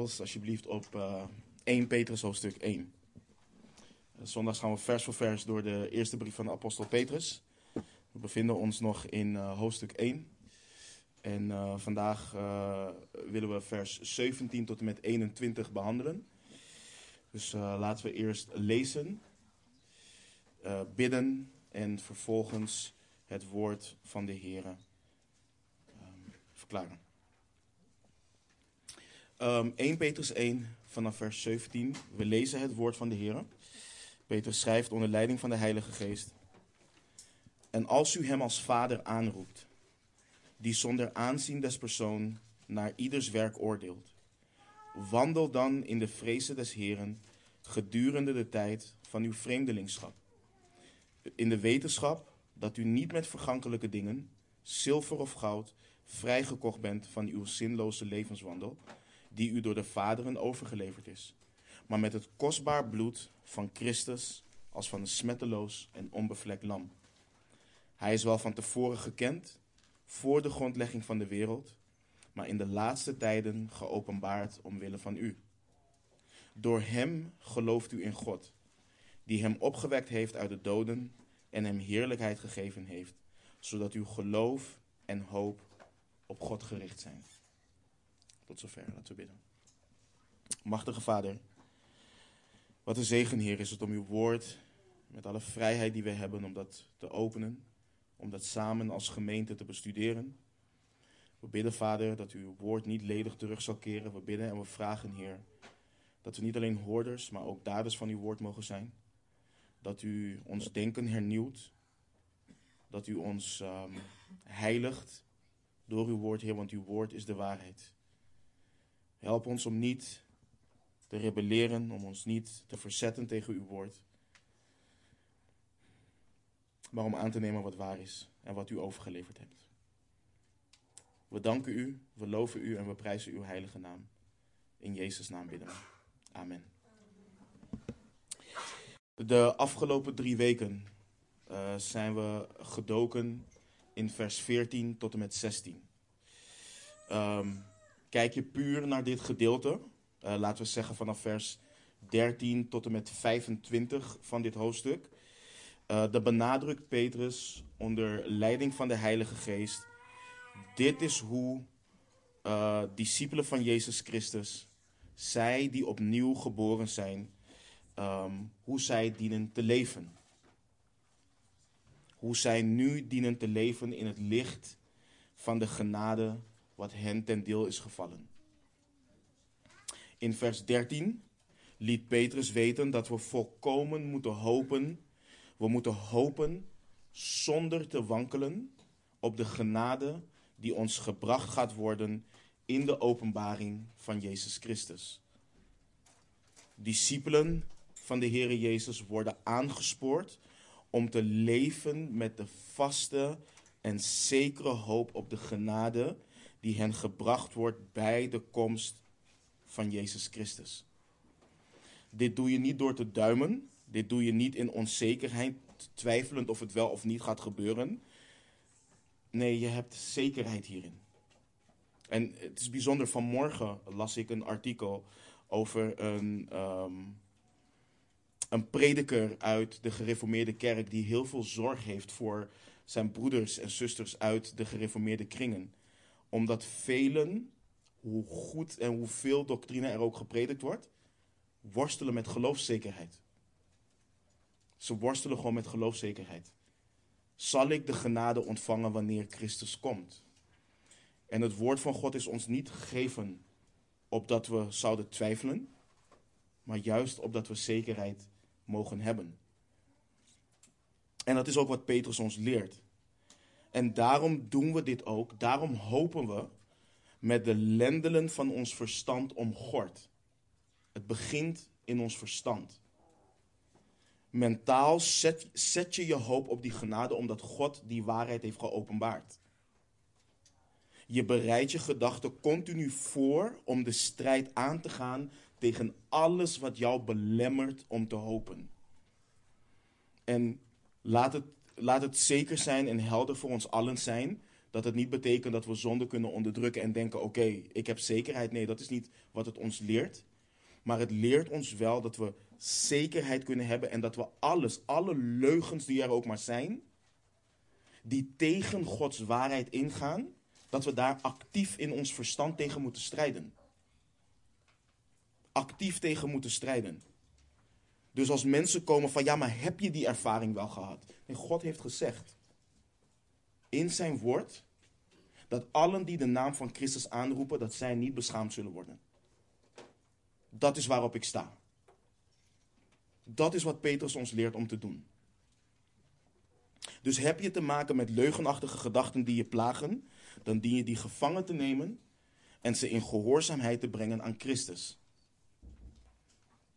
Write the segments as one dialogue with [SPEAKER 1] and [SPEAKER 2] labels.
[SPEAKER 1] Alsjeblieft op uh, 1 Petrus hoofdstuk 1. Zondags gaan we vers voor vers door de eerste brief van de apostel Petrus. We bevinden ons nog in uh, hoofdstuk 1. En uh, vandaag willen we vers 17 tot en met 21 behandelen. Dus laten we eerst lezen, bidden en vervolgens het woord van de Heer verklaren. Um, 1 Petrus 1 vanaf vers 17. We lezen het woord van de Heer. Petrus schrijft onder leiding van de Heilige Geest. En als u hem als vader aanroept, die zonder aanzien des persoon naar ieders werk oordeelt, wandel dan in de vrezen des Heren gedurende de tijd van uw vreemdelingschap. In de wetenschap dat u niet met vergankelijke dingen, zilver of goud, vrijgekocht bent van uw zinloze levenswandel die u door de vaderen overgeleverd is, maar met het kostbaar bloed van Christus als van een smetteloos en onbevlekt lam. Hij is wel van tevoren gekend, voor de grondlegging van de wereld, maar in de laatste tijden geopenbaard omwille van u. Door hem gelooft u in God, die hem opgewekt heeft uit de doden en hem heerlijkheid gegeven heeft, zodat uw geloof en hoop op God gericht zijn. Tot zover, laten we bidden. Machtige Vader, wat een zegen, Heer, is het om uw woord, met alle vrijheid die we hebben, om dat te openen, om dat samen als gemeente te bestuderen. We bidden, Vader, dat uw woord niet ledig terug zal keren. We bidden en we vragen, Heer, dat we niet alleen hoorders, maar ook daders van uw woord mogen zijn. Dat u ons denken hernieuwt. Dat u ons um, heiligt door uw woord, Heer, want uw woord is de waarheid. Help ons om niet te rebelleren, om ons niet te verzetten tegen uw woord. Maar om aan te nemen wat waar is en wat u overgeleverd hebt. We danken u, we loven u en we prijzen uw heilige naam. In Jezus' naam bidden. Amen. De afgelopen drie weken uh, zijn we gedoken in vers 14 tot en met 16. Um, Kijk je puur naar dit gedeelte, uh, laten we zeggen vanaf vers 13 tot en met 25 van dit hoofdstuk, uh, dan benadrukt Petrus onder leiding van de Heilige Geest, dit is hoe uh, discipelen van Jezus Christus, zij die opnieuw geboren zijn, um, hoe zij dienen te leven. Hoe zij nu dienen te leven in het licht van de genade wat hen ten deel is gevallen. In vers 13 liet Petrus weten dat we volkomen moeten hopen. We moeten hopen zonder te wankelen op de genade die ons gebracht gaat worden in de openbaring van Jezus Christus. Discipelen van de Heer Jezus worden aangespoord om te leven met de vaste en zekere hoop op de genade die hen gebracht wordt bij de komst van Jezus Christus. Dit doe je niet door te duimen. Dit doe je niet in onzekerheid, twijfelend of het wel of niet gaat gebeuren. Nee, je hebt zekerheid hierin. En het is bijzonder, vanmorgen las ik een artikel over een, um, een prediker uit de gereformeerde kerk die heel veel zorg heeft voor zijn broeders en zusters uit de gereformeerde kringen omdat velen, hoe goed en hoeveel doctrine er ook gepredikt wordt, worstelen met geloofszekerheid. Ze worstelen gewoon met geloofszekerheid. Zal ik de genade ontvangen wanneer Christus komt? En het woord van God is ons niet gegeven opdat we zouden twijfelen, maar juist opdat we zekerheid mogen hebben. En dat is ook wat Petrus ons leert. En daarom doen we dit ook. Daarom hopen we met de lendelen van ons verstand omgord. Het begint in ons verstand. Mentaal zet, zet je je hoop op die genade omdat God die waarheid heeft geopenbaard. Je bereidt je gedachten continu voor om de strijd aan te gaan tegen alles wat jou belemmert om te hopen. En laat het laat het zeker zijn en helder voor ons allen zijn Dat het niet betekent dat we zonde kunnen onderdrukken en denken: oké, ik heb zekerheid. Nee, dat is niet wat het ons leert. Maar het leert ons wel dat we zekerheid kunnen hebben en dat we alles, alle leugens die er ook maar zijn, die tegen Gods waarheid ingaan, dat we daar actief in ons verstand tegen moeten strijden. Actief tegen moeten strijden. Dus als mensen komen van ja, maar heb je die ervaring wel gehad? Nee, God heeft gezegd in zijn woord dat allen die de naam van Christus aanroepen, dat zij niet beschaamd zullen worden. Dat is waarop ik sta. Dat is wat Petrus ons leert om te doen. Dus heb je te maken met leugenachtige gedachten die je plagen, dan dien je die gevangen te nemen en ze in gehoorzaamheid te brengen aan Christus.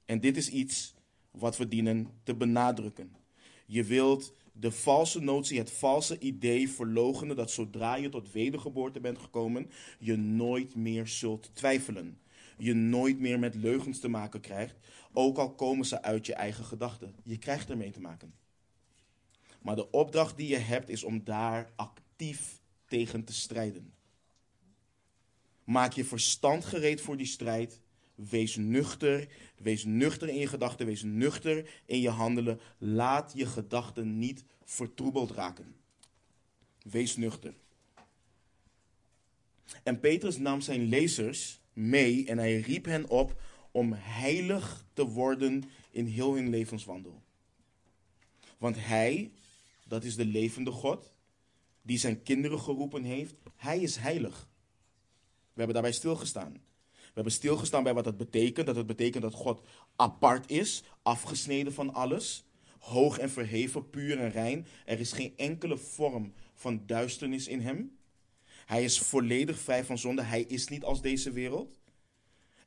[SPEAKER 1] En dit is iets wat we dienen te benadrukken. Je wilt de valse notie, het valse idee verlogenen dat zodra je tot wedergeboorte bent gekomen, je nooit meer zult twijfelen. Je nooit meer met leugens te maken krijgt, ook al komen ze uit je eigen gedachten. Je krijgt ermee te maken. Maar de opdracht die je hebt is om daar actief tegen te strijden. Maak je verstand gereed voor die strijd. Wees nuchter. Wees nuchter in je gedachten. Wees nuchter in je handelen. Laat je gedachten niet vertroebeld raken. Wees nuchter. En Petrus nam zijn lezers mee en hij riep hen op om heilig te worden in heel hun levenswandel. Want hij, dat is de levende God, die zijn kinderen geroepen heeft, hij is heilig. We hebben daarbij stilgestaan. We hebben stilgestaan bij wat dat betekent. Dat het betekent dat God apart is, afgesneden van alles. Hoog en verheven, puur en rein. Er is geen enkele vorm van duisternis in hem. Hij is volledig vrij van zonde. Hij is niet als deze wereld.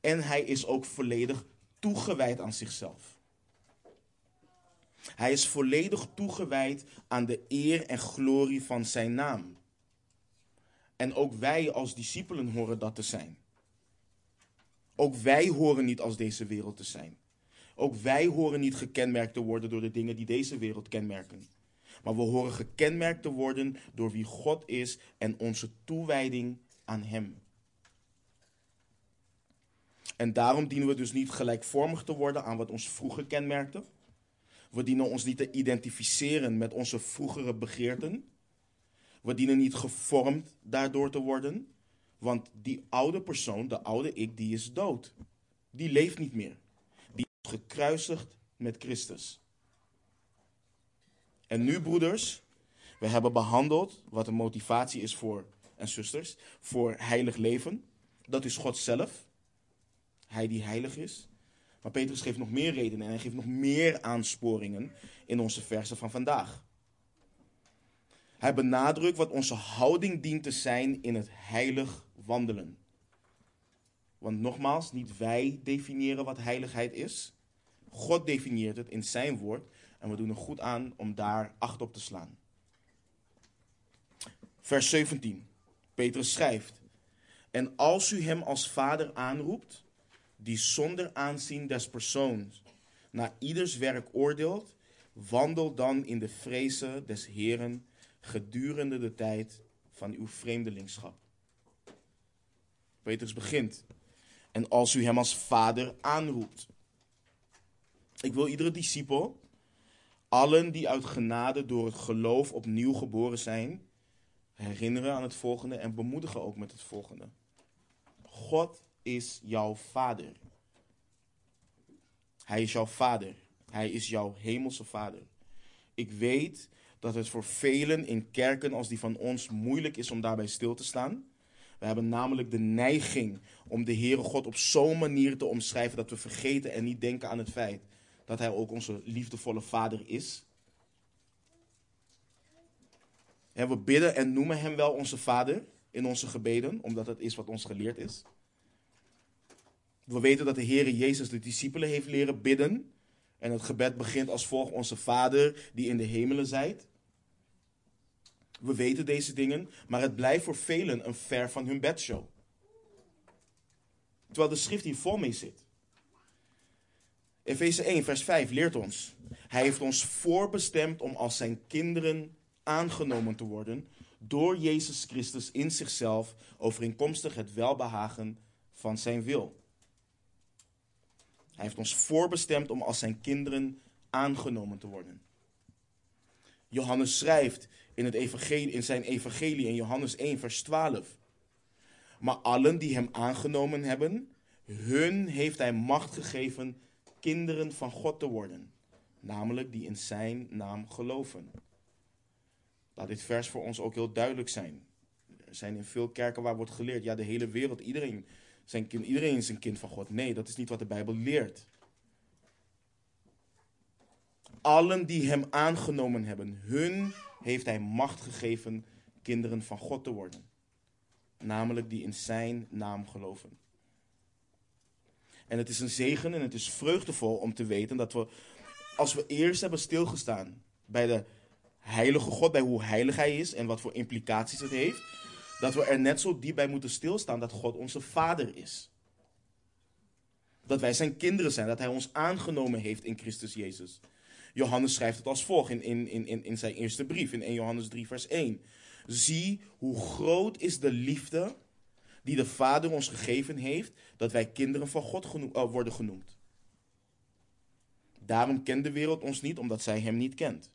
[SPEAKER 1] En hij is ook volledig toegewijd aan zichzelf. Hij is volledig toegewijd aan de eer en glorie van zijn naam. En ook wij als discipelen horen dat te zijn. Ook wij horen niet als deze wereld te zijn. Ook wij horen niet gekenmerkt te worden door de dingen die deze wereld kenmerken. Maar we horen gekenmerkt te worden door wie God is en onze toewijding aan Hem. En daarom dienen we dus niet gelijkvormig te worden aan wat ons vroeger kenmerkte. We dienen ons niet te identificeren met onze vroegere begeerten. We dienen niet gevormd daardoor te worden. Want die oude persoon, de oude ik, die is dood. Die leeft niet meer. Die is gekruisigd met Christus. En nu, broeders, we hebben behandeld wat de motivatie is voor, en zusters, voor heilig leven. Dat is God zelf. Hij die heilig is. Maar Petrus geeft nog meer redenen en hij geeft nog meer aansporingen in onze versen van vandaag. Hij benadrukt wat onze houding dient te zijn in het heilig wandelen. Want nogmaals, niet wij definiëren wat heiligheid is. God definieert het in zijn woord en we doen er goed aan om daar acht op te slaan. Vers 17. Petrus schrijft: En als u hem als vader aanroept, die zonder aanzien des persoons naar ieders werk oordeelt, wandel dan in de vrezen des Heren gedurende de tijd van uw vreemdelingschap. Petrus begint. En als u hem als vader aanroept. Ik wil iedere discipel, allen die uit genade door het geloof opnieuw geboren zijn, herinneren aan het volgende en bemoedigen ook met het volgende. God is jouw vader. Hij is jouw vader. Hij is jouw hemelse vader. Ik weet dat het voor velen in kerken als die van ons moeilijk is om daarbij stil te staan. We hebben namelijk de neiging om de Heere God op zo'n manier te omschrijven dat we vergeten en niet denken aan het feit dat Hij ook onze liefdevolle Vader is. En we bidden en noemen Hem wel onze Vader in onze gebeden, omdat dat is wat ons geleerd is. We weten dat de Heere Jezus de discipelen heeft leren bidden. En het gebed begint als volgt: Onze Vader die in de hemelen zijt. We weten deze dingen, maar het blijft voor velen een ver van hun bedshow. Terwijl de schrift hier vol mee zit. Efeze 1, vers 5 leert ons. Hij heeft ons voorbestemd om als zijn kinderen aangenomen te worden door Jezus Christus in zichzelf overeenkomstig het welbehagen van zijn wil. Hij heeft ons voorbestemd om als zijn kinderen aangenomen te worden. Johannes schrijft in, het evangelie, in zijn evangelie in Johannes 1, vers 12. Maar allen die hem aangenomen hebben, hun heeft hij macht gegeven kinderen van God te worden. Namelijk die in zijn naam geloven. Laat dit vers voor ons ook heel duidelijk zijn. Er zijn in veel kerken waar wordt geleerd, ja de hele wereld, iedereen, zijn iedereen is een kind van God. Nee, dat is niet wat de Bijbel leert. Allen die hem aangenomen hebben, hun heeft hij macht gegeven kinderen van God te worden. Namelijk die in zijn naam geloven. En het is een zegen en het is vreugdevol om te weten dat we, als we eerst hebben stilgestaan bij de heilige God, bij hoe heilig hij is en wat voor implicaties het heeft, dat we er net zo diep bij moeten stilstaan dat God onze Vader is. Dat wij zijn kinderen zijn, dat hij ons aangenomen heeft in Christus Jezus. Johannes schrijft het als volgt in, in, in, in zijn eerste brief, in 1 Johannes 3, vers 1. Zie hoe groot is de liefde die de Vader ons gegeven heeft, dat wij kinderen van God uh, worden genoemd. Daarom kent de wereld ons niet, omdat zij hem niet kent.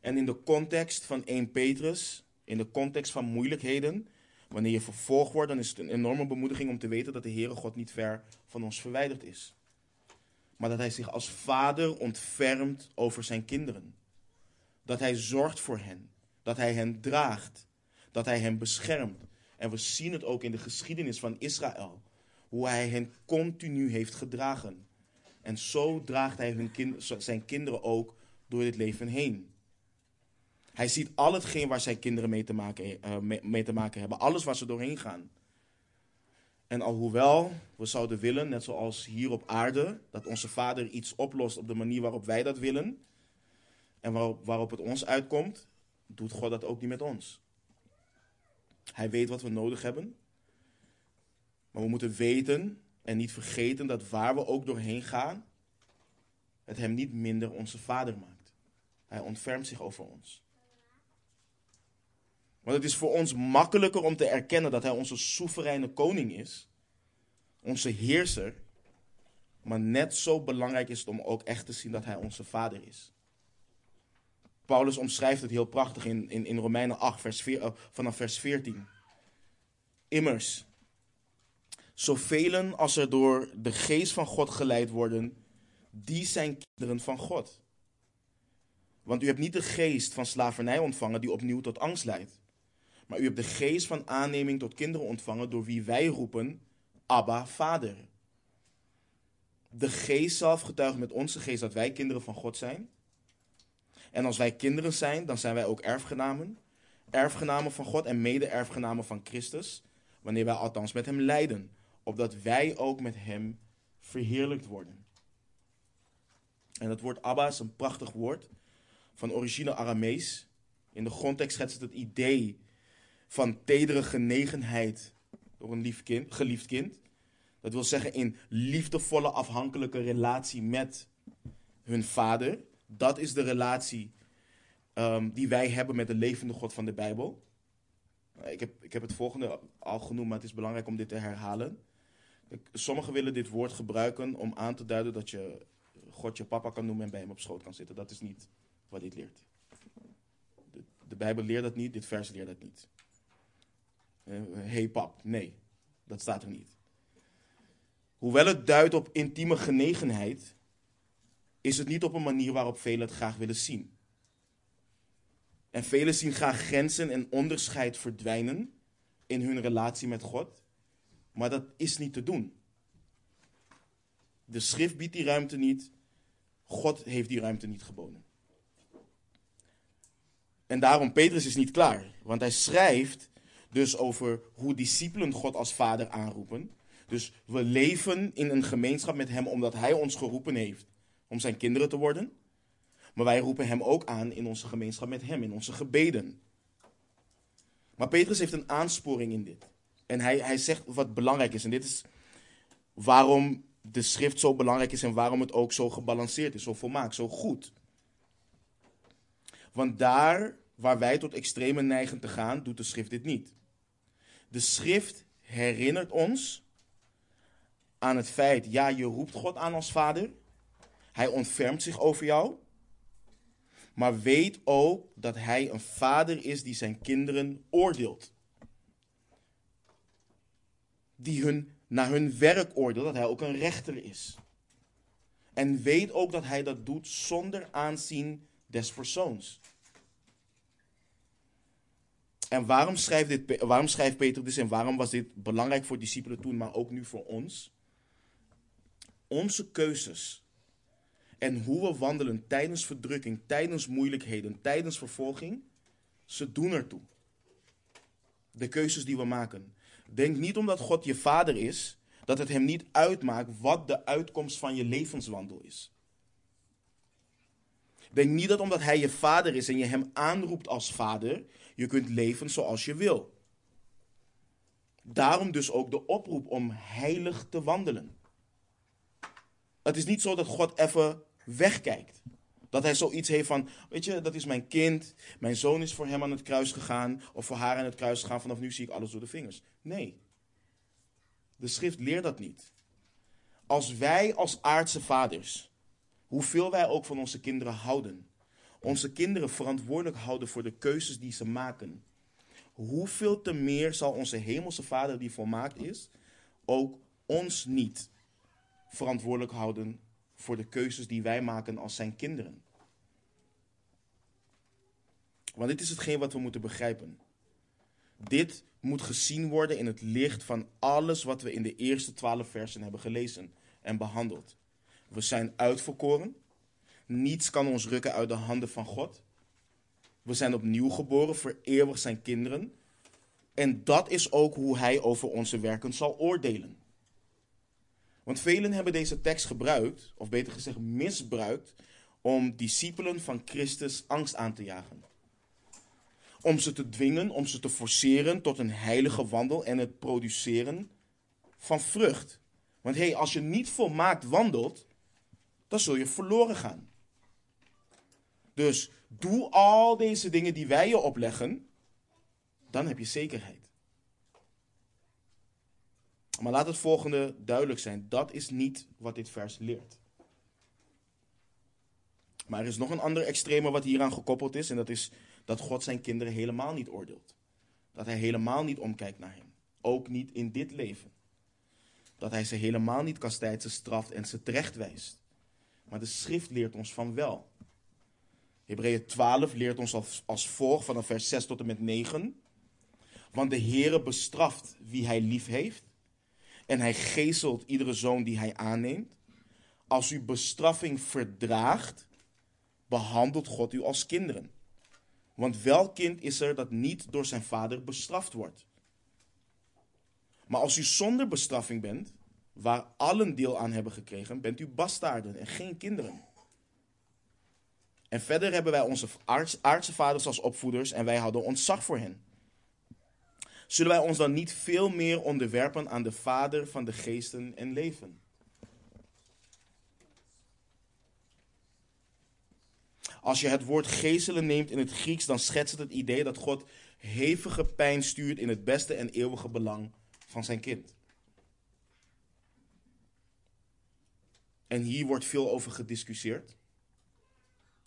[SPEAKER 1] En in de context van 1 Petrus, in de context van moeilijkheden, wanneer je vervolgd wordt, dan is het een enorme bemoediging om te weten dat de Heere God niet ver van ons verwijderd is. Maar dat hij zich als vader ontfermt over zijn kinderen. Dat hij zorgt voor hen. Dat hij hen draagt. Dat hij hen beschermt. En we zien het ook in de geschiedenis van Israël. Hoe hij hen continu heeft gedragen. En zo draagt hij hun kind, zijn kinderen ook door dit leven heen. Hij ziet al hetgeen waar zijn kinderen mee te, maken, uh, mee, te maken hebben. Alles waar ze doorheen gaan. En alhoewel we zouden willen, net zoals hier op aarde, dat onze vader iets oplost op de manier waarop wij dat willen. En waarop, waarop het ons uitkomt, doet God dat ook niet met ons. Hij weet wat we nodig hebben. Maar we moeten weten en niet vergeten dat waar we ook doorheen gaan, het hem niet minder onze vader maakt. Hij ontfermt zich over ons. Want het is voor ons makkelijker om te erkennen dat hij onze soevereine koning is, onze heerser. Maar net zo belangrijk is het om ook echt te zien dat hij onze vader is. Paulus omschrijft het heel prachtig in, in, in Romeinen 8, vers 4, uh, vanaf vers 14. Immers, zoveel als er door de geest van God geleid worden, die zijn kinderen van God. Want u hebt niet de geest van slavernij ontvangen die opnieuw tot angst leidt. Maar u hebt de geest van aanneming tot kinderen ontvangen door wie wij roepen, Abba, Vader. De geest zelf getuigt met onze geest dat wij kinderen van God zijn. En als wij kinderen zijn, dan zijn wij ook erfgenamen. Erfgenamen van God en mede-erfgenamen van Christus. Wanneer wij althans met hem lijden. Opdat wij ook met hem verheerlijkt worden. En dat woord Abba is een prachtig woord. Van origine Aramees. In de grondtekst schetst het het idee van tedere genegenheid door een lief kind, geliefd kind. Dat wil zeggen in liefdevolle afhankelijke relatie met hun vader. Dat is de relatie um, die wij hebben met de levende God van de Bijbel. Ik heb, ik heb het volgende al genoemd, maar het is belangrijk om dit te herhalen. Sommigen willen dit woord gebruiken om aan te duiden dat je God je papa kan noemen en bij hem op schoot kan zitten. Dat is niet wat dit leert. De, de Bijbel leert dat niet, dit vers leert dat niet. Hey pap, nee, dat staat er niet. Hoewel het duidt op intieme genegenheid, is het niet op een manier waarop velen het graag willen zien. En velen zien graag grenzen en onderscheid verdwijnen in hun relatie met God, maar dat is niet te doen. De schrift biedt die ruimte niet, God heeft die ruimte niet geboden. En daarom, Petrus is niet klaar, want hij schrijft dus over hoe discipelen God als vader aanroepen. Dus we leven in een gemeenschap met Hem omdat Hij ons geroepen heeft om zijn kinderen te worden. Maar wij roepen Hem ook aan in onze gemeenschap met Hem, in onze gebeden. Maar Petrus heeft een aansporing in dit. En hij, hij zegt wat belangrijk is. En dit is waarom de schrift zo belangrijk is en waarom het ook zo gebalanceerd is, zo volmaakt, zo goed. Want daar waar wij tot extreme neigen te gaan, doet de schrift dit niet. De schrift herinnert ons aan het feit, ja, je roept God aan als vader. Hij ontfermt zich over jou. Maar weet ook dat hij een vader is die zijn kinderen oordeelt. Die hun naar hun werk oordeelt, dat hij ook een rechter is. En weet ook dat hij dat doet zonder aanzien des persoons. En waarom schrijft, dit, waarom schrijft Peter dit en waarom was dit belangrijk voor discipelen toen, maar ook nu voor ons? Onze keuzes en hoe we wandelen tijdens verdrukking, tijdens moeilijkheden, tijdens vervolging, ze doen ertoe. De keuzes die we maken. Denk niet omdat God je vader is, dat het hem niet uitmaakt wat de uitkomst van je levenswandel is. Denk niet dat omdat hij je vader is en je hem aanroept als vader, je kunt leven zoals je wil. Daarom dus ook de oproep om heilig te wandelen. Het is niet zo dat God even wegkijkt. Dat hij zoiets heeft van, weet je, dat is mijn kind, mijn zoon is voor hem aan het kruis gegaan, of voor haar aan het kruis gegaan, vanaf nu zie ik alles door de vingers. Nee, de schrift leert dat niet. Als wij als aardse vaders, hoeveel wij ook van onze kinderen houden, onze kinderen verantwoordelijk houden voor de keuzes die ze maken, hoeveel te meer zal onze hemelse vader die volmaakt is, ook ons niet verantwoordelijk houden voor de keuzes die wij maken als zijn kinderen. Want dit is hetgeen wat we moeten begrijpen. Dit moet gezien worden in het licht van alles wat we in de eerste twaalf versen hebben gelezen en behandeld. We zijn uitverkoren. Niets kan ons rukken uit de handen van God. We zijn opnieuw geboren, voor eeuwig zijn kinderen. En dat is ook hoe hij over onze werken zal oordelen. Want velen hebben deze tekst gebruikt, of beter gezegd misbruikt, om discipelen van Christus angst aan te jagen. Om ze te dwingen, om ze te forceren tot een heilige wandel en het produceren van vrucht. Want hé, hey, als je niet volmaakt wandelt, dan zul je verloren gaan. Dus doe al deze dingen die wij je opleggen, dan heb je zekerheid. Maar laat het volgende duidelijk zijn. Dat is niet wat dit vers leert. Maar er is nog een ander extreme wat hieraan gekoppeld is. En dat is dat God zijn kinderen helemaal niet oordeelt. Dat hij helemaal niet omkijkt naar hen. Ook niet in dit leven. Dat hij ze helemaal niet kastijdt, ze straft en ze terechtwijst. Maar de schrift leert ons van wel. Hebreeën 12 leert ons als, als volgt vanaf vers 6 tot en met 9. Want de Heere bestraft wie hij lief heeft en hij geestelt iedere zoon die hij aanneemt. Als u bestraffing verdraagt, behandelt God u als kinderen. Want welk kind is er dat niet door zijn vader bestraft wordt? Maar als u zonder bestraffing bent, waar allen deel aan hebben gekregen, bent u bastaarden en geen kinderen. En verder hebben wij onze aardse vaders als opvoeders en wij hadden ontzag voor hen zullen wij ons dan niet veel meer onderwerpen aan de Vader van de geesten en leven? Als je het woord geestelen neemt in het Grieks, dan schetst het het idee dat God hevige pijn stuurt in het beste en eeuwige belang van zijn kind. En hier wordt veel over gediscussieerd.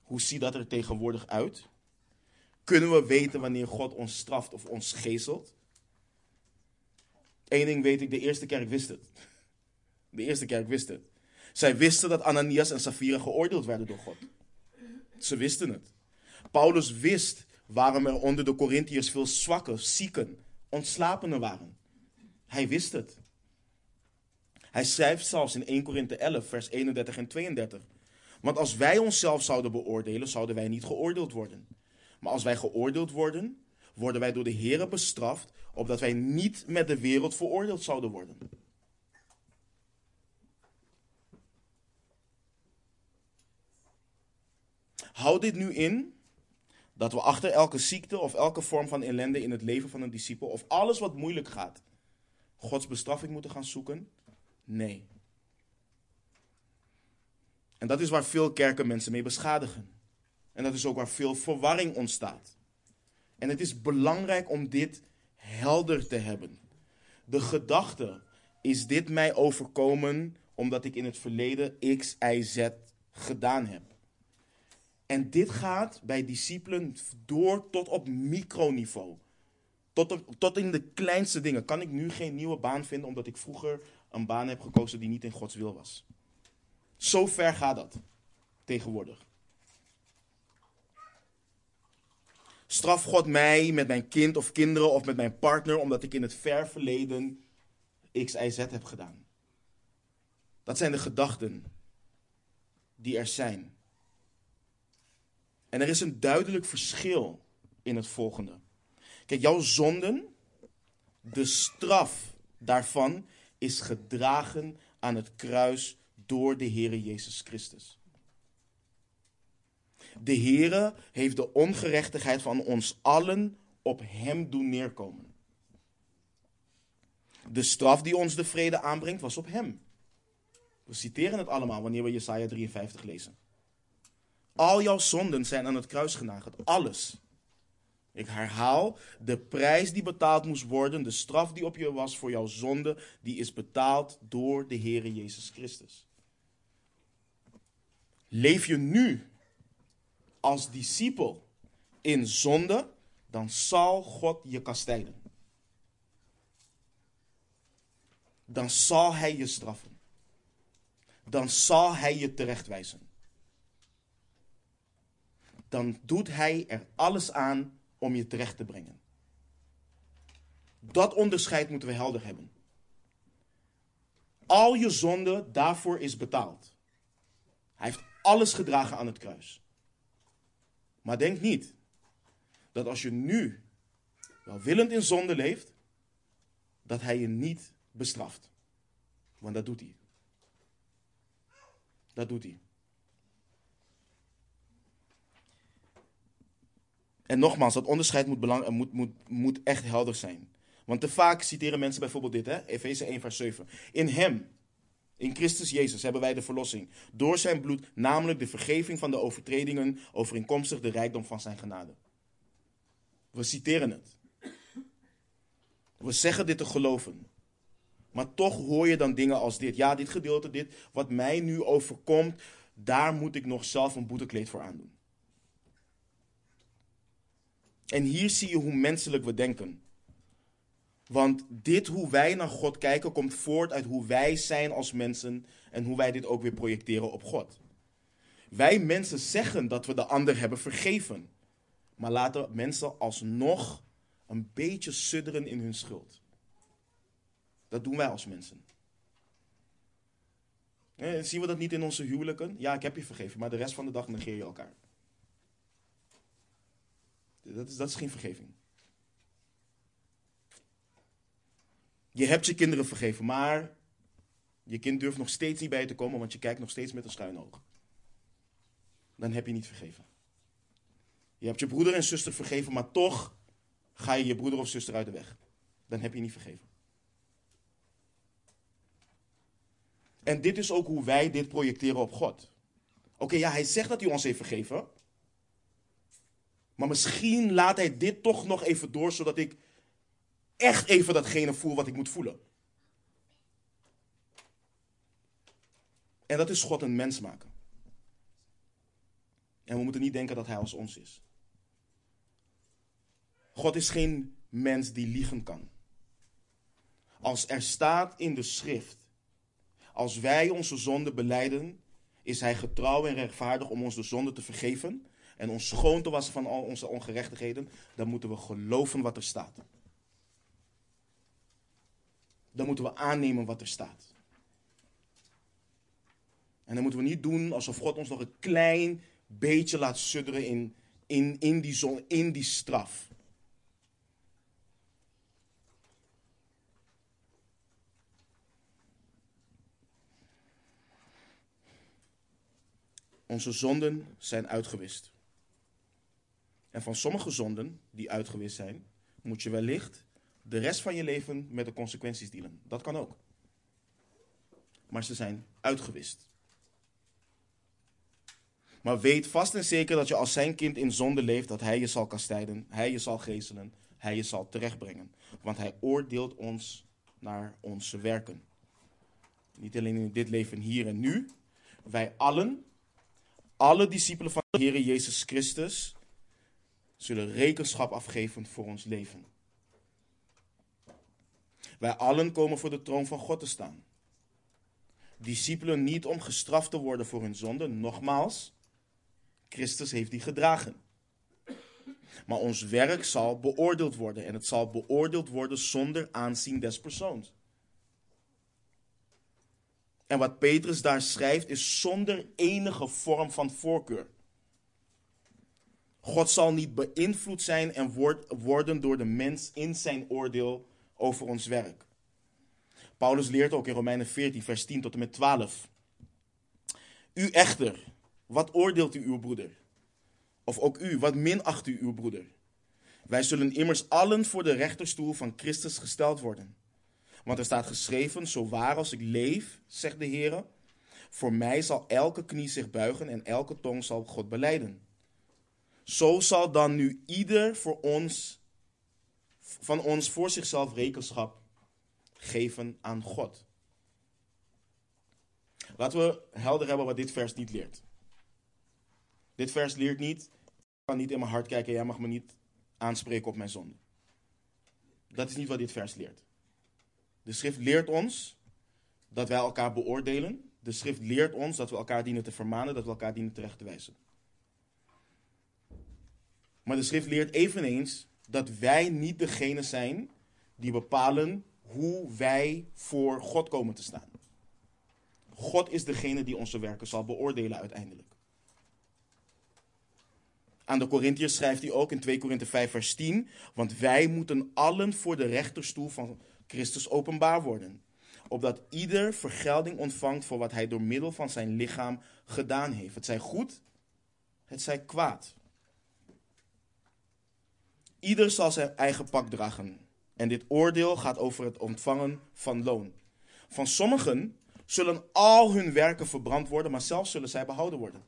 [SPEAKER 1] Hoe ziet dat er tegenwoordig uit? Kunnen we weten wanneer God ons straft of ons geestelt? Eén ding weet ik, de eerste kerk wist het. De eerste kerk wist het. Zij wisten dat Ananias en Safira geoordeeld werden door God. Ze wisten het. Paulus wist waarom er onder de Corinthiërs veel zwakke, zieken, ontslapenen waren. Hij wist het. Hij schrijft zelfs in 1 Korinthe 11, vers 31 en 32. Want als wij onszelf zouden beoordelen, zouden wij niet geoordeeld worden. Maar als wij geoordeeld worden, worden wij door de Heer bestraft, opdat wij niet met de wereld veroordeeld zouden worden. Houd dit nu in dat we achter elke ziekte of elke vorm van ellende in het leven van een discipel of alles wat moeilijk gaat, Gods bestraffing moeten gaan zoeken? Nee. En dat is waar veel kerken mensen mee beschadigen. En dat is ook waar veel verwarring ontstaat. En het is belangrijk om dit helder te hebben. De gedachte, is dit mij overkomen omdat ik in het verleden X, Y, Z gedaan heb? En dit gaat bij discipelen door tot op microniveau. Tot, tot in de kleinste dingen. Kan ik nu geen nieuwe baan vinden omdat ik vroeger een baan heb gekozen die niet in Gods wil was? Zo ver gaat dat tegenwoordig. Straf God mij met mijn kind of kinderen of met mijn partner omdat ik in het ver verleden X, Y, Z heb gedaan. Dat zijn de gedachten die er zijn. En er is een duidelijk verschil in het volgende. Kijk, jouw zonden, de straf daarvan is gedragen aan het kruis door de Heere Jezus Christus. De Heere heeft de ongerechtigheid van ons allen op Hem doen neerkomen. De straf die ons de vrede aanbrengt was op Hem. We citeren het allemaal wanneer we Jesaja 53 lezen. Al jouw zonden zijn aan het kruis genageld. Alles. Ik herhaal, de prijs die betaald moest worden, de straf die op je was voor jouw zonde, die is betaald door de Heere Jezus Christus. Leef je nu als discipel in zonde, dan zal God je kastijden. Dan zal Hij je straffen. Dan zal Hij je terechtwijzen. Dan doet Hij er alles aan om je terecht te brengen. Dat onderscheid moeten we helder hebben. Al je zonde, daarvoor is betaald. Hij heeft alles gedragen aan het kruis. Maar denk niet dat als je nu welwillend in zonde leeft, dat hij je niet bestraft. Want dat doet hij. Dat doet hij. En nogmaals, dat onderscheid moet, belang, moet, moet, moet echt helder zijn. Want te vaak citeren mensen bijvoorbeeld dit? Efeze 1, vers 7. In hem, in Christus Jezus, hebben wij de verlossing. Door zijn bloed, namelijk de vergeving van de overtredingen, overeenkomstig de rijkdom van zijn genade. We citeren het. We zeggen dit te geloven. Maar toch hoor je dan dingen als dit. Ja, dit gedeelte, dit, wat mij nu overkomt, daar moet ik nog zelf een boetekleed voor aandoen. En hier zie je hoe menselijk we denken. Want dit, hoe wij naar God kijken, komt voort uit hoe wij zijn als mensen en hoe wij dit ook weer projecteren op God. Wij mensen zeggen dat we de ander hebben vergeven, maar laten mensen alsnog een beetje sudderen in hun schuld. Dat doen wij als mensen. Eh, zien we dat niet in onze huwelijken? Ja, ik heb je vergeven, maar de rest van de dag negeer je elkaar. Dat is, dat is geen vergeving. Je hebt je kinderen vergeven, maar je kind durft nog steeds niet bij je te komen, want je kijkt nog steeds met een schuin oog. Dan heb je niet vergeven. Je hebt je broeder en zuster vergeven, maar toch ga je je broeder of zuster uit de weg. Dan heb je niet vergeven. En dit is ook hoe wij dit projecteren op God. Oké, ja, hij zegt dat hij ons heeft vergeven. Maar misschien laat hij dit toch nog even door, zodat ik echt even datgene voel wat ik moet voelen. En dat is God een mens maken. En we moeten niet denken dat hij als ons is. God is geen mens die liegen kan. Als er staat in de schrift, als wij onze zonde beleiden, is hij getrouw en rechtvaardig om ons de zonde te vergeven en ons schoon te wassen van al onze ongerechtigheden, dan moeten we geloven wat er staat. Dan moeten we aannemen wat er staat. En dan moeten we niet doen alsof God ons nog een klein beetje laat sudderen in, in, in, die, zon, in die straf. Onze zonden zijn uitgewist. En van sommige zonden die uitgewist zijn, moet je wellicht de rest van je leven met de consequenties dealen. Dat kan ook. Maar ze zijn uitgewist. Maar weet vast en zeker dat je als zijn kind in zonde leeft, dat hij je zal kastijden, hij je zal geestelen, hij je zal terechtbrengen. Want hij oordeelt ons naar onze werken. Niet alleen in dit leven hier en nu. Wij allen, alle discipelen van de Heer Jezus Christus, zullen rekenschap afgeven voor ons leven. Wij allen komen voor de troon van God te staan. Discipelen niet om gestraft te worden voor hun zonde, nogmaals, Christus heeft die gedragen. Maar ons werk zal beoordeeld worden en het zal beoordeeld worden zonder aanzien des persoons. En wat Petrus daar schrijft is zonder enige vorm van voorkeur. God zal niet beïnvloed zijn en worden door de mens in zijn oordeel over ons werk. Paulus leert ook in Romeinen 14, vers 10 tot en met 12. U echter, wat oordeelt u uw broeder? Of ook u, wat minacht u uw broeder? Wij zullen immers allen voor de rechterstoel van Christus gesteld worden. Want er staat geschreven, zo waar als ik leef, zegt de Heer, voor mij zal elke knie zich buigen en elke tong zal God beleiden. Zo zal dan nu ieder voor ons, van ons voor zichzelf rekenschap geven aan God. Laten we helder hebben wat dit vers niet leert. Dit vers leert niet, ik kan niet in mijn hart kijken, jij mag me niet aanspreken op mijn zonde. Dat is niet wat dit vers leert. De schrift leert ons dat wij elkaar beoordelen. De schrift leert ons dat we elkaar dienen te vermanen, dat we elkaar dienen terecht te wijzen. Maar de schrift leert eveneens dat wij niet degene zijn die bepalen hoe wij voor God komen te staan. God is degene die onze werken zal beoordelen uiteindelijk. Aan de Corinthiërs schrijft hij ook in 2 Korinthe 5 vers 10, want wij moeten allen voor de rechterstoel van Christus openbaar worden, opdat ieder vergelding ontvangt voor wat hij door middel van zijn lichaam gedaan heeft. Het zij goed, het zij kwaad. Ieder zal zijn eigen pak dragen. En dit oordeel gaat over het ontvangen van loon. Van sommigen zullen al hun werken verbrand worden, maar zelfs zullen zij behouden worden.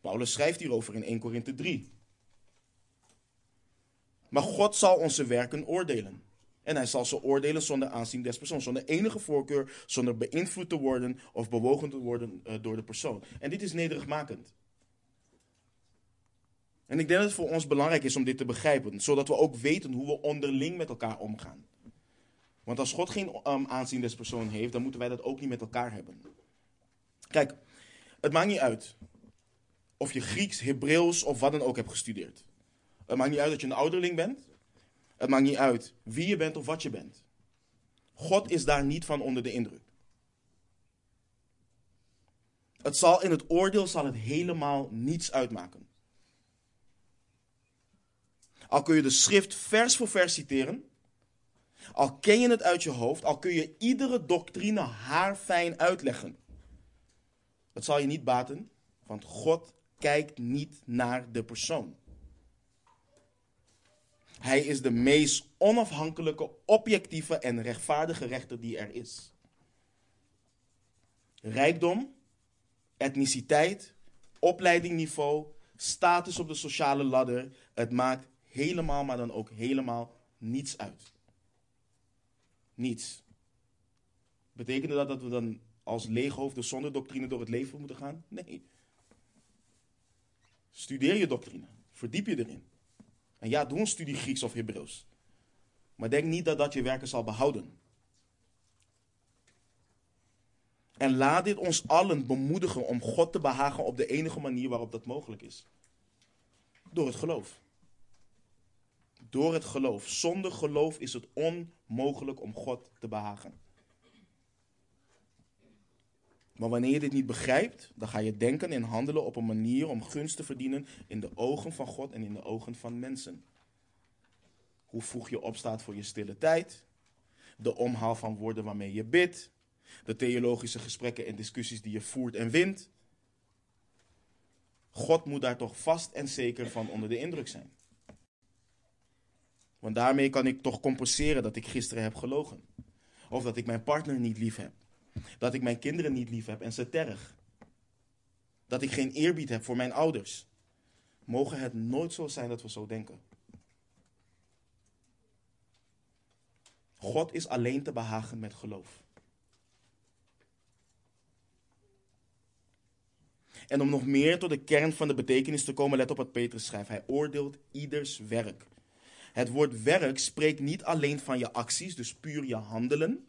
[SPEAKER 1] Paulus schrijft hierover in 1 Korinthe 3. Maar God zal onze werken oordelen. En hij zal ze oordelen zonder aanzien des persoons, zonder enige voorkeur, zonder beïnvloed te worden of bewogen te worden uh, door de persoon. En dit is nederigmakend. En ik denk dat het voor ons belangrijk is om dit te begrijpen, zodat we ook weten hoe we onderling met elkaar omgaan. Want als God geen um, aanzien des persoon heeft, dan moeten wij dat ook niet met elkaar hebben. Kijk, het maakt niet uit of je Grieks, Hebreeuws of wat dan ook hebt gestudeerd. Het maakt niet uit dat je een ouderling bent. Het maakt niet uit wie je bent of wat je bent. God is daar niet van onder de indruk. Het zal in het oordeel zal het helemaal niets uitmaken. Al kun je de schrift vers voor vers citeren, al ken je het uit je hoofd, al kun je iedere doctrine haarfijn uitleggen. Het zal je niet baten, want God kijkt niet naar de persoon. Hij is de meest onafhankelijke, objectieve en rechtvaardige rechter die er is. Rijkdom, etniciteit, opleidingniveau, status op de sociale ladder, het maakt helemaal, maar dan ook helemaal niets uit. Niets. Betekende dat dat we dan als leeghoofden zonder doctrine door het leven moeten gaan? Nee. Studeer je doctrine. Verdiep je erin. En ja, doe een studie Grieks of Hebreeuws. Maar denk niet dat dat je werken zal behouden. En laat dit ons allen bemoedigen om God te behagen op de enige manier waarop dat mogelijk is. Door het geloof. Door het geloof. Zonder geloof is het onmogelijk om God te behagen. Maar wanneer je dit niet begrijpt, dan ga je denken en handelen op een manier om gunst te verdienen in de ogen van God en in de ogen van mensen. Hoe vroeg je opstaat voor je stille tijd, de omhaal van woorden waarmee je bidt, de theologische gesprekken en discussies die je voert en wint. God moet daar toch vast en zeker van onder de indruk zijn. Want daarmee kan ik toch compenseren dat ik gisteren heb gelogen. Of dat ik mijn partner niet lief heb. Dat ik mijn kinderen niet lief heb en ze terg. Dat ik geen eerbied heb voor mijn ouders. Mogen het nooit zo zijn dat we zo denken. God is alleen te behagen met geloof. En om nog meer tot de kern van de betekenis te komen, let op wat Petrus schrijft. Hij oordeelt ieders werk. Het woord werk spreekt niet alleen van je acties, dus puur je handelen.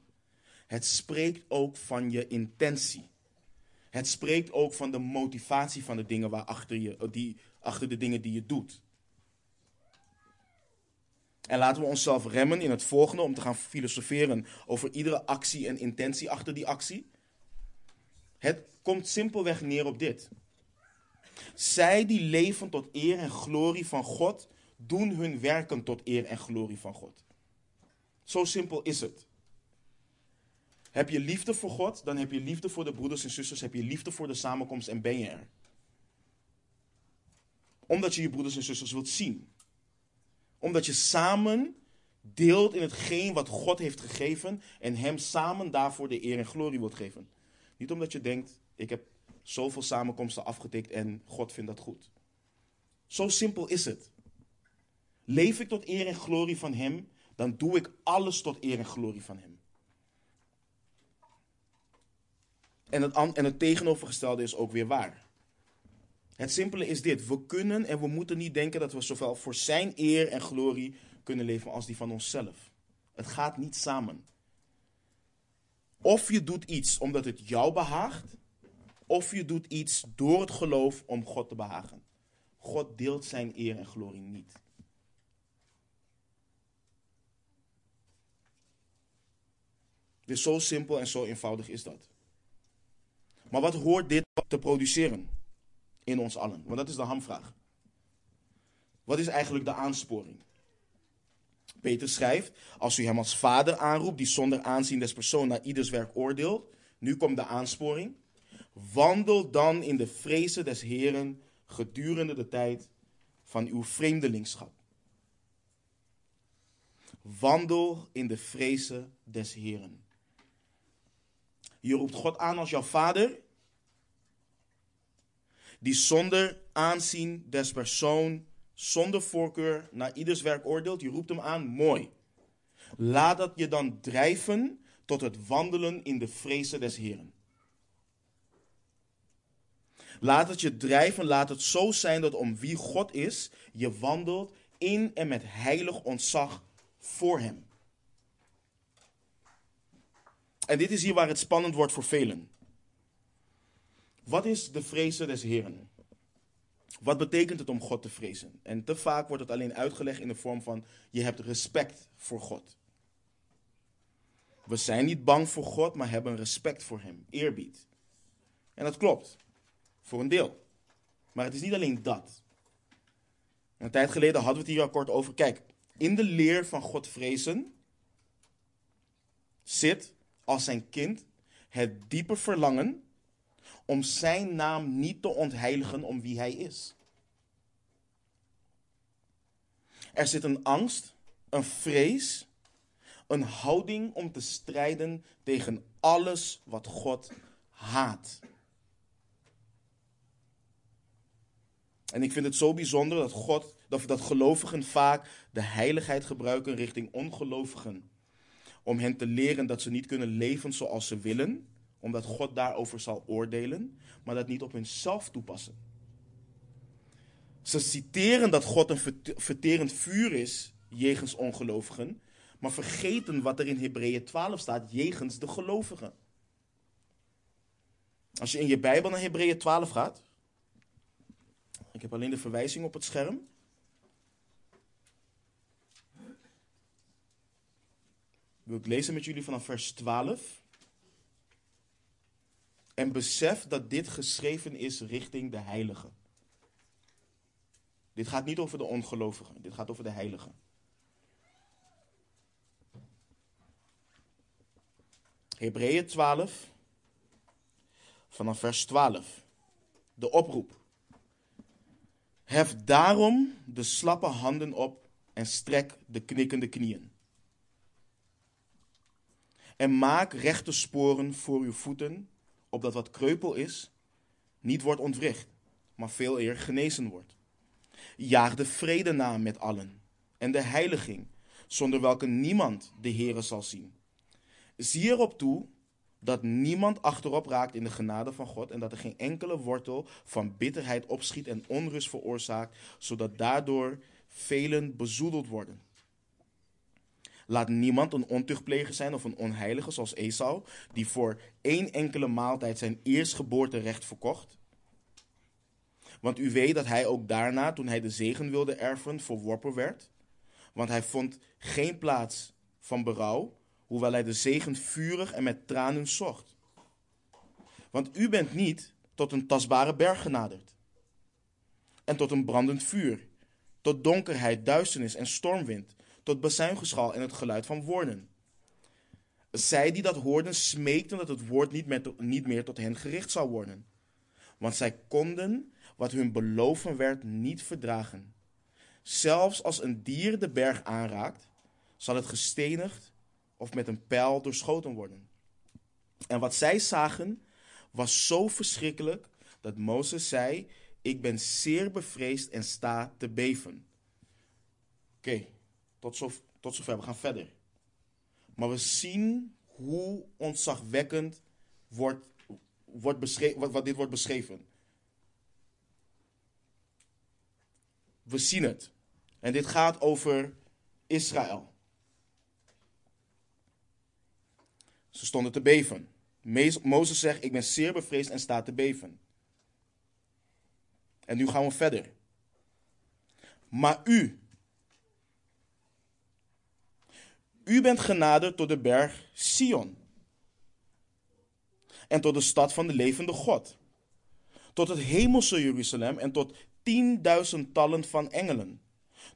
[SPEAKER 1] Het spreekt ook van je intentie. Het spreekt ook van de motivatie van de dingen waarachter je, die, achter de dingen die je doet. En laten we onszelf remmen in het volgende om te gaan filosoferen over iedere actie en intentie achter die actie. Het komt simpelweg neer op dit. Zij die leven tot eer en glorie van God, doen hun werken tot eer en glorie van God. Zo simpel is het. Heb je liefde voor God, dan heb je liefde voor de broeders en zusters, heb je liefde voor de samenkomst en ben je er. Omdat je je broeders en zusters wilt zien. Omdat je samen deelt in hetgeen wat God heeft gegeven en hem samen daarvoor de eer en glorie wilt geven. Niet omdat je denkt, ik heb zoveel samenkomsten afgetikt en God vindt dat goed. Zo simpel is het. Leef ik tot eer en glorie van Hem, dan doe ik alles tot eer en glorie van Hem. En het, en het tegenovergestelde is ook weer waar. Het simpele is dit: we kunnen en we moeten niet denken dat we zowel voor Zijn eer en glorie kunnen leven als die van onszelf. Het gaat niet samen. Of je doet iets omdat het jou behaagt, of je doet iets door het geloof om God te behagen. God deelt zijn eer en glorie niet. Dus zo simpel en zo eenvoudig is dat. Maar wat hoort dit te produceren in ons allen? Want dat is de hamvraag. Wat is eigenlijk de aansporing? Peter schrijft, als u hem als vader aanroept, die zonder aanzien des persoon naar ieders werk oordeelt. Nu komt de aansporing. Wandel dan in de vrezen des Heren gedurende de tijd van uw vreemdelingschap. Wandel in de vrezen des Heren. Je roept God aan als jouw vader, die zonder aanzien des persoon, zonder voorkeur naar ieders werk oordeelt. Je roept hem aan, mooi. Laat dat je dan drijven tot het wandelen in de vrezen des Heren. Laat het je drijven, laat het zo zijn dat om wie God is, je wandelt in en met heilig ontzag voor Hem. En dit is hier waar het spannend wordt voor velen. Wat is de vrezen des Heren? Wat betekent het om God te vrezen? En te vaak wordt het alleen uitgelegd in de vorm van je hebt respect voor God. We zijn niet bang voor God, maar hebben respect voor Hem, eerbied. En dat klopt. Voor een deel. Maar het is niet alleen dat. Een tijd geleden hadden we het hier al kort over. Kijk, in de leer van God vrezen zit als zijn kind het diepe verlangen om zijn naam niet te ontheiligen om wie hij is. Er zit een angst, een vrees, een houding om te strijden tegen alles wat God haat. En ik vind het zo bijzonder dat God, dat, dat gelovigen vaak de heiligheid gebruiken richting ongelovigen. Om hen te leren dat ze niet kunnen leven zoals ze willen, omdat God daarover zal oordelen, maar dat niet op hunzelf toepassen. Ze citeren dat God een verterend vuur is jegens ongelovigen, maar vergeten wat er in Hebreeën 12 staat jegens de gelovigen. Als je in je Bijbel naar Hebreeën 12 gaat, ik heb alleen de verwijzing op het scherm. Wil ik lezen met jullie vanaf vers 12. En besef dat dit geschreven is richting de heiligen. Dit gaat niet over de ongelovigen, dit gaat over de heiligen. Hebreeën 12, vanaf vers 12. De oproep. Hef daarom de slappe handen op en strek de knikkende knieën. En maak rechte sporen voor uw voeten, opdat wat kreupel is, niet wordt ontwricht, maar veel eer genezen wordt. Jaag de vrede na met allen en de heiliging, zonder welke niemand de Heere zal zien. Zie erop toe dat niemand achterop raakt in de genade van God en dat er geen enkele wortel van bitterheid opschiet en onrust veroorzaakt, zodat daardoor velen bezoedeld worden. Laat niemand een ontuchtpleger zijn of een onheilige zoals Esau, die voor één enkele maaltijd zijn eerstgeboorterecht verkocht. Want u weet dat hij ook daarna, toen hij de zegen wilde erven, verworpen werd. Want hij vond geen plaats van berouw, hoewel hij de zegen vurig en met tranen zocht. Want u bent niet tot een tastbare berg genaderd. En tot een brandend vuur, tot donkerheid, duisternis en stormwind, tot bazuingeschal en het geluid van woorden. Zij die dat hoorden smeekten dat het woord niet meer, niet meer tot hen gericht zou worden. Want zij konden wat hun beloven werd niet verdragen. Zelfs als een dier de berg aanraakt, zal het gestenigd of met een pijl doorschoten worden. En wat zij zagen was zo verschrikkelijk dat Mozes zei: Ik ben zeer bevreesd en sta te beven. Oké, tot, zo, tot zover. We gaan verder. Maar we zien hoe ontzagwekkend wordt, wordt beschreven, wat, wat dit wordt beschreven. We zien het. En dit gaat over Israël. Ze stonden te beven. Mozes zegt: Ik ben zeer bevreesd en sta te beven. En nu gaan we verder. Maar u, u bent genaderd tot de berg Sion. En tot de stad van de levende God. Tot het hemelse Jeruzalem en tot tienduizendtallen van engelen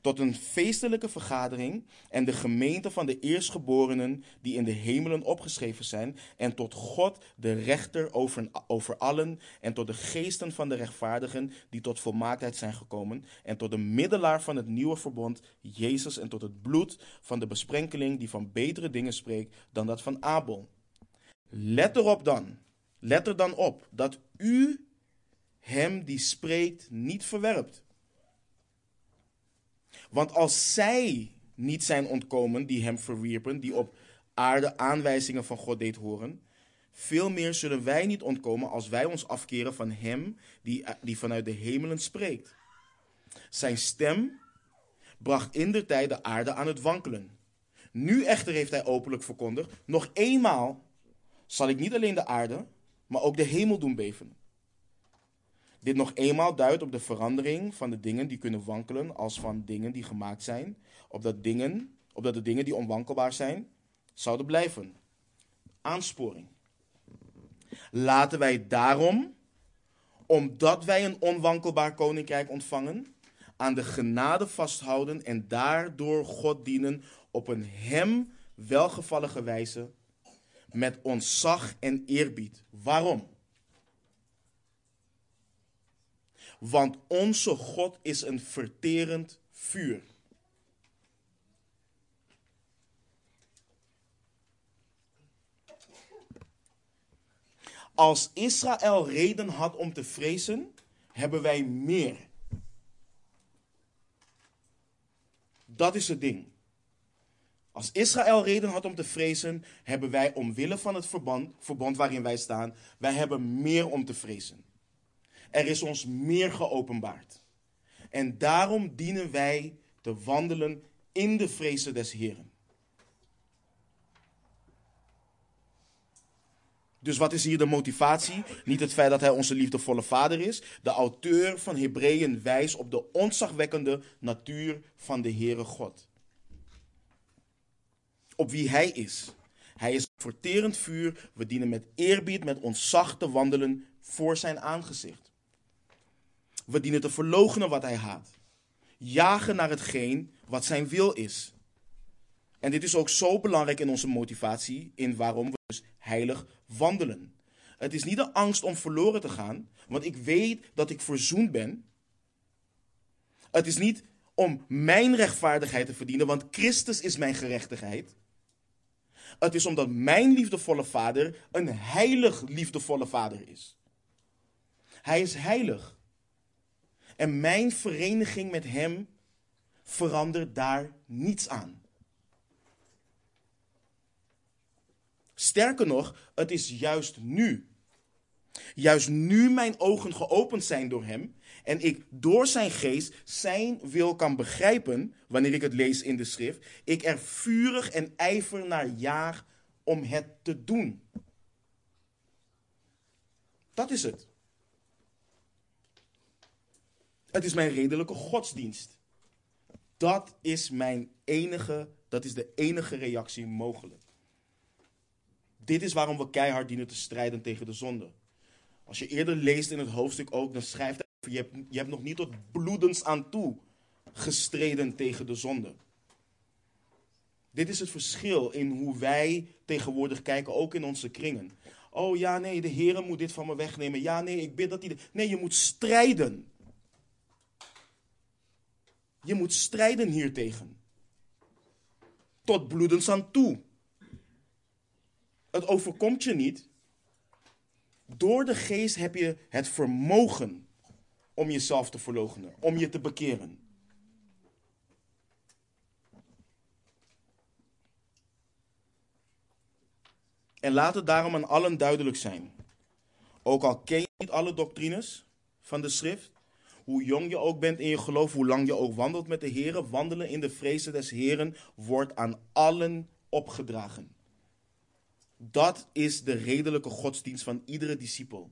[SPEAKER 1] tot een feestelijke vergadering en de gemeente van de eerstgeborenen die in de hemelen opgeschreven zijn, en tot God, de rechter over, over allen, en tot de geesten van de rechtvaardigen die tot volmaaktheid zijn gekomen, en tot de middelaar van het nieuwe verbond, Jezus, en tot het bloed van de besprenkeling die van betere dingen spreekt dan dat van Abel. Let erop dan, let er dan op dat u hem die spreekt niet verwerpt. Want als zij niet zijn ontkomen die hem verwierpen, die op aarde aanwijzingen van God deed horen, veel meer zullen wij niet ontkomen als wij ons afkeren van hem die, die vanuit de hemelen spreekt. Zijn stem bracht in de tijd de aarde aan het wankelen. Nu echter heeft hij openlijk verkondigd, nog eenmaal zal ik niet alleen de aarde, maar ook de hemel doen beven. Dit nog eenmaal duidt op de verandering van de dingen die kunnen wankelen als van dingen die gemaakt zijn, opdat, dingen, opdat de dingen die onwankelbaar zijn, zouden blijven. Aansporing. Laten wij daarom, omdat wij een onwankelbaar koninkrijk ontvangen, aan de genade vasthouden en daardoor God dienen op een hem welgevallige wijze, met ontzag en eerbied. Waarom? Want onze God is een verterend vuur. Als Israël reden had om te vrezen, hebben wij meer. Dat is het ding. Als Israël reden had om te vrezen, hebben wij omwille van het verband, verband waarin wij staan, wij hebben meer om te vrezen. Er is ons meer geopenbaard. En daarom dienen wij te wandelen in de vrezen des Heren. Dus wat is hier de motivatie? Niet het feit dat hij onze liefdevolle vader is. De auteur van Hebreeën wijst op de ontzagwekkende natuur van de Heere God. Op wie hij is. Hij is verterend vuur. We dienen met eerbied, met ontzag te wandelen voor zijn aangezicht. We dienen te verloochenen wat hij haat. Jagen naar hetgeen wat zijn wil is. En dit is ook zo belangrijk in onze motivatie, in waarom we dus heilig wandelen. Het is niet de angst om verloren te gaan, want ik weet dat ik verzoend ben. Het is niet om mijn rechtvaardigheid te verdienen, want Christus is mijn gerechtigheid. Het is omdat mijn liefdevolle vader een heilig liefdevolle vader is. Hij is heilig. En mijn vereniging met Hem verandert daar niets aan. Sterker nog, het is juist nu. Juist nu mijn ogen geopend zijn door Hem en ik door Zijn geest Zijn wil kan begrijpen, wanneer ik het lees in de schrift, ik er vurig en ijver naar jaag om het te doen. Dat is het. Het is mijn redelijke godsdienst. Dat is mijn enige, dat is de enige reactie mogelijk. Dit is waarom we keihard dienen te strijden tegen de zonde. Als je eerder leest in het hoofdstuk ook, dan schrijft hij, je hebt, je hebt nog niet tot bloedens aan toe gestreden tegen de zonde. Dit is het verschil in hoe wij tegenwoordig kijken, ook in onze kringen. Oh ja, nee, de Heer moet dit van me wegnemen. Ja, nee, ik bid dat hij. Nee, je moet strijden. Je moet strijden hiertegen. Tot bloedens aan toe. Het overkomt je niet. Door de geest heb je het vermogen om jezelf te verloochenen, om je te bekeren. En laat het daarom aan allen duidelijk zijn. Ook al ken je niet alle doctrines van de schrift, hoe jong je ook bent in je geloof, hoe lang je ook wandelt met de Heer, wandelen in de vrezen des Heren wordt aan allen opgedragen. Dat is de redelijke godsdienst van iedere discipel.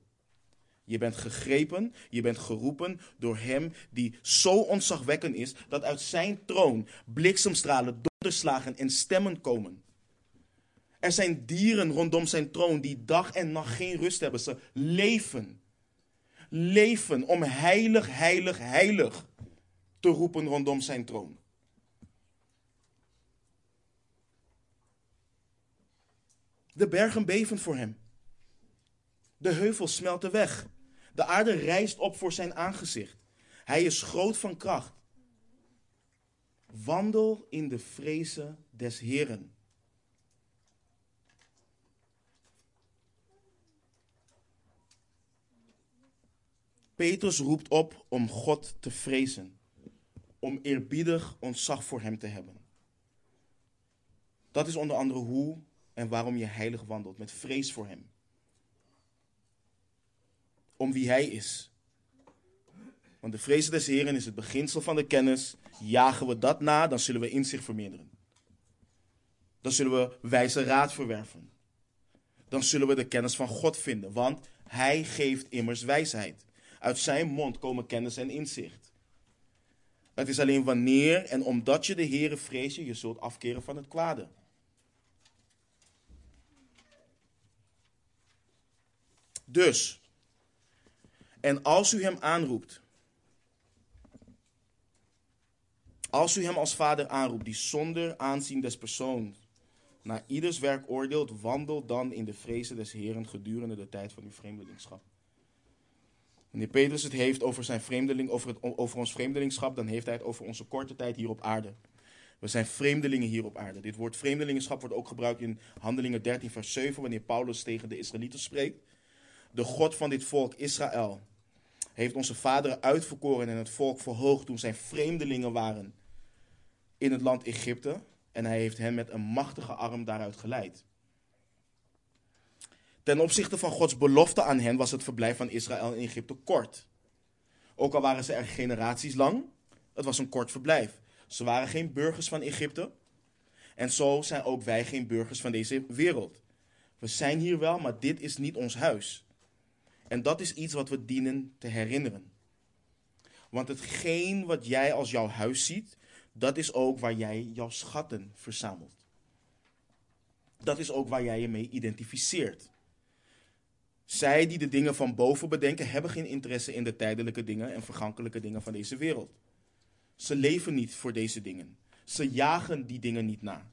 [SPEAKER 1] Je bent gegrepen, je bent geroepen door Hem die zo ontzagwekkend is dat uit Zijn troon bliksemstralen, donderslagen en stemmen komen. Er zijn dieren rondom Zijn troon die dag en nacht geen rust hebben. Ze leven. Leven om heilig, heilig, heilig te roepen rondom Zijn troon. De bergen beven voor hem. De heuvels smelten weg. De aarde rijst op voor zijn aangezicht. Hij is groot van kracht. Wandel in de vrezen des Heren. Petrus roept op om God te vrezen, om eerbiedig ontzag voor Hem te hebben. Dat is onder andere hoe en waarom je heilig wandelt, met vrees voor Hem. Om wie Hij is. Want de vrees des Heren is het beginsel van de kennis. Jagen we dat na, dan zullen we inzicht vermeerderen. Dan zullen we wijze raad verwerven. Dan zullen we de kennis van God vinden, want Hij geeft immers wijsheid. Uit Zijn mond komen kennis en inzicht. Het is alleen wanneer en omdat je de Heere vrees, je zult afkeren van het kwade. Dus, en als u hem aanroept, als u hem als vader aanroept, die zonder aanzien des persoons naar ieders werk oordeelt, wandel dan in de vrezen des Heren gedurende de tijd van uw vreemdelingschap. Wanneer Petrus het heeft over, zijn vreemdeling, over, het, over ons vreemdelingschap, dan heeft hij het over onze korte tijd hier op aarde. We zijn vreemdelingen hier op aarde. Dit woord vreemdelingenschap wordt ook gebruikt in Handelingen 13, vers 7, wanneer Paulus tegen de Israëlieten spreekt de God van dit volk Israël, heeft onze vaderen uitverkoren en het volk verhoogd toen zij vreemdelingen waren in het land Egypte. En hij heeft hen met een machtige arm daaruit geleid. Ten opzichte van Gods belofte aan hen was het verblijf van Israël in Egypte kort. Ook al waren ze er generaties lang, het was een kort verblijf. Ze waren geen burgers van Egypte. En zo zijn ook wij geen burgers van deze wereld. We zijn hier wel, maar dit is niet ons huis. En dat is iets wat we dienen te herinneren. Want hetgeen wat jij als jouw huis ziet, dat is ook waar jij jouw schatten verzamelt. Dat is ook waar jij je mee identificeert. Zij die de dingen van boven bedenken, hebben geen interesse in de tijdelijke dingen en vergankelijke dingen van deze wereld. Ze leven niet voor deze dingen. Ze jagen die dingen niet na.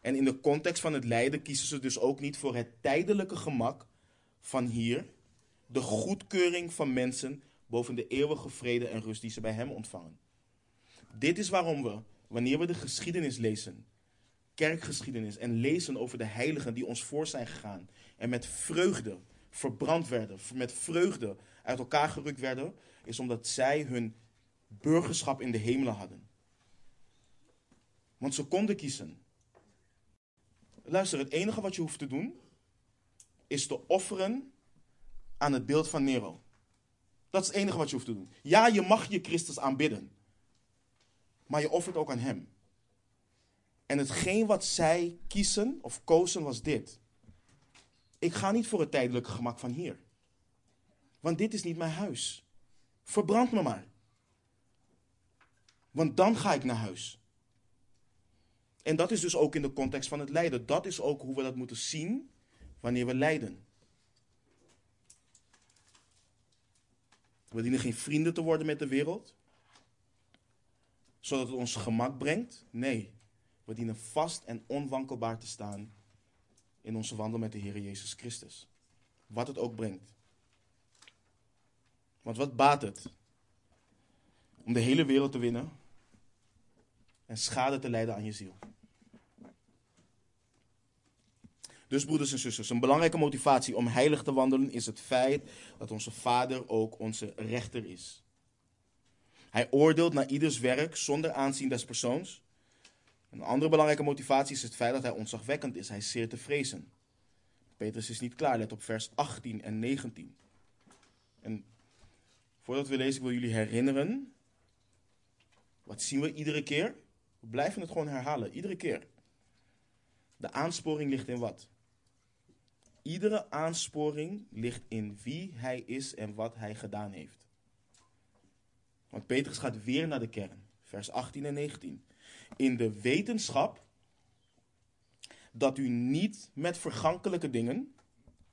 [SPEAKER 1] En in de context van het lijden kiezen ze dus ook niet voor het tijdelijke gemak van hier, de goedkeuring van mensen boven de eeuwige vrede en rust die ze bij Hem ontvangen. Dit is waarom we, wanneer we de geschiedenis lezen, kerkgeschiedenis en lezen over de heiligen die ons voor zijn gegaan en met vreugde verbrand werden, met vreugde uit elkaar gerukt werden, is omdat zij hun burgerschap in de hemelen hadden. Want ze konden kiezen. Luister, het enige wat je hoeft te doen, is te offeren aan het beeld van Nero. Dat is het enige wat je hoeft te doen. Ja, je mag je Christus aanbidden. Maar je offert ook aan Hem. En hetgeen wat zij kiezen of kozen was dit. Ik ga niet voor het tijdelijke gemak van hier. Want dit is niet mijn huis. Verbrand me maar. Want dan ga ik naar huis. En dat is dus ook in de context van het lijden. Dat is ook hoe we dat moeten zien wanneer we lijden. We dienen geen vrienden te worden met de wereld, zodat het ons gemak brengt. Nee, we dienen vast en onwankelbaar te staan in onze wandel met de Heer Jezus Christus. Wat het ook brengt. Want wat baat het om de hele wereld te winnen en schade te lijden aan je ziel? Dus broeders en zusters, een belangrijke motivatie om heilig te wandelen is het feit dat onze Vader ook onze rechter is. Hij oordeelt naar ieders werk zonder aanzien des persoons. Een andere belangrijke motivatie is het feit dat hij ontzagwekkend is. Hij is zeer te vrezen. Petrus is niet klaar, let op vers 18 en 19. En voordat we lezen, ik wil jullie herinneren. Wat zien we iedere keer? We blijven het gewoon herhalen, iedere keer. De aansporing ligt in wat? Iedere aansporing ligt in wie hij is en wat hij gedaan heeft. Want Petrus gaat weer naar de kern, vers 18 en 19. In de wetenschap dat u niet met vergankelijke dingen,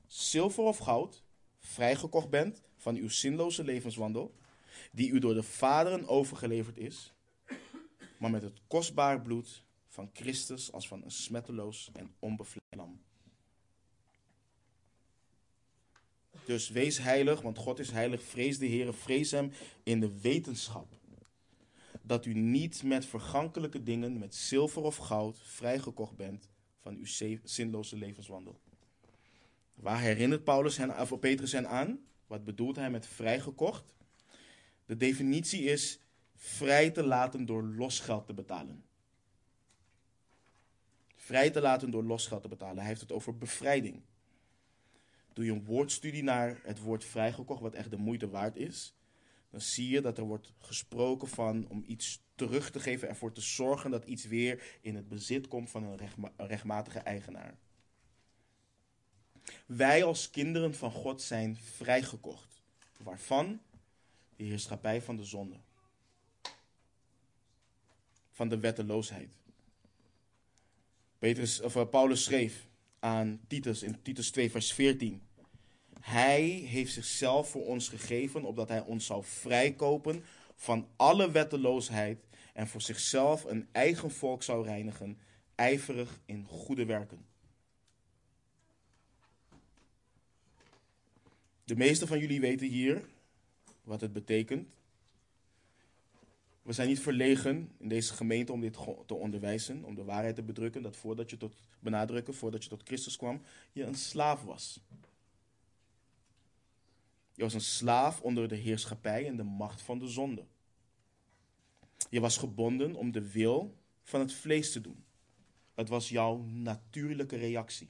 [SPEAKER 1] zilver of goud, vrijgekocht bent van uw zinloze levenswandel, die u door de vaderen overgeleverd is, maar met het kostbaar bloed van Christus als van een smetteloos en onbevlekt lam. Dus wees heilig, want God is heilig. Vrees de Heer, vrees Hem in de wetenschap. Dat u niet met vergankelijke dingen, met zilver of goud, vrijgekocht bent van uw zinloze levenswandel. Waar herinnert Paulus hen, of Petrus hen aan? Wat bedoelt hij met vrijgekocht? De definitie is vrij te laten door losgeld te betalen. Vrij te laten door losgeld te betalen. Hij heeft het over bevrijding. Doe je een woordstudie naar het woord vrijgekocht, wat echt de moeite waard is, dan zie je dat er wordt gesproken van om iets terug te geven, ervoor te zorgen dat iets weer in het bezit komt van een, rechtmatige eigenaar. Wij als kinderen van God zijn vrijgekocht. Waarvan? De heerschappij van de zonde. Van de wetteloosheid. Petrus, of, uh, Paulus schreef aan Titus in Titus 2, vers 14. Hij heeft zichzelf voor ons gegeven, opdat hij ons zou vrijkopen van alle wetteloosheid en voor zichzelf een eigen volk zou reinigen, ijverig in goede werken. De meeste van jullie weten hier wat het betekent. We zijn niet verlegen in deze gemeente om dit te onderwijzen, om de waarheid te bedrukken, dat voordat je tot benadrukken, voordat je tot Christus kwam, je een slaaf was. Je was een slaaf onder de heerschappij en de macht van de zonde. Je was gebonden om de wil van het vlees te doen. Het was jouw natuurlijke reactie.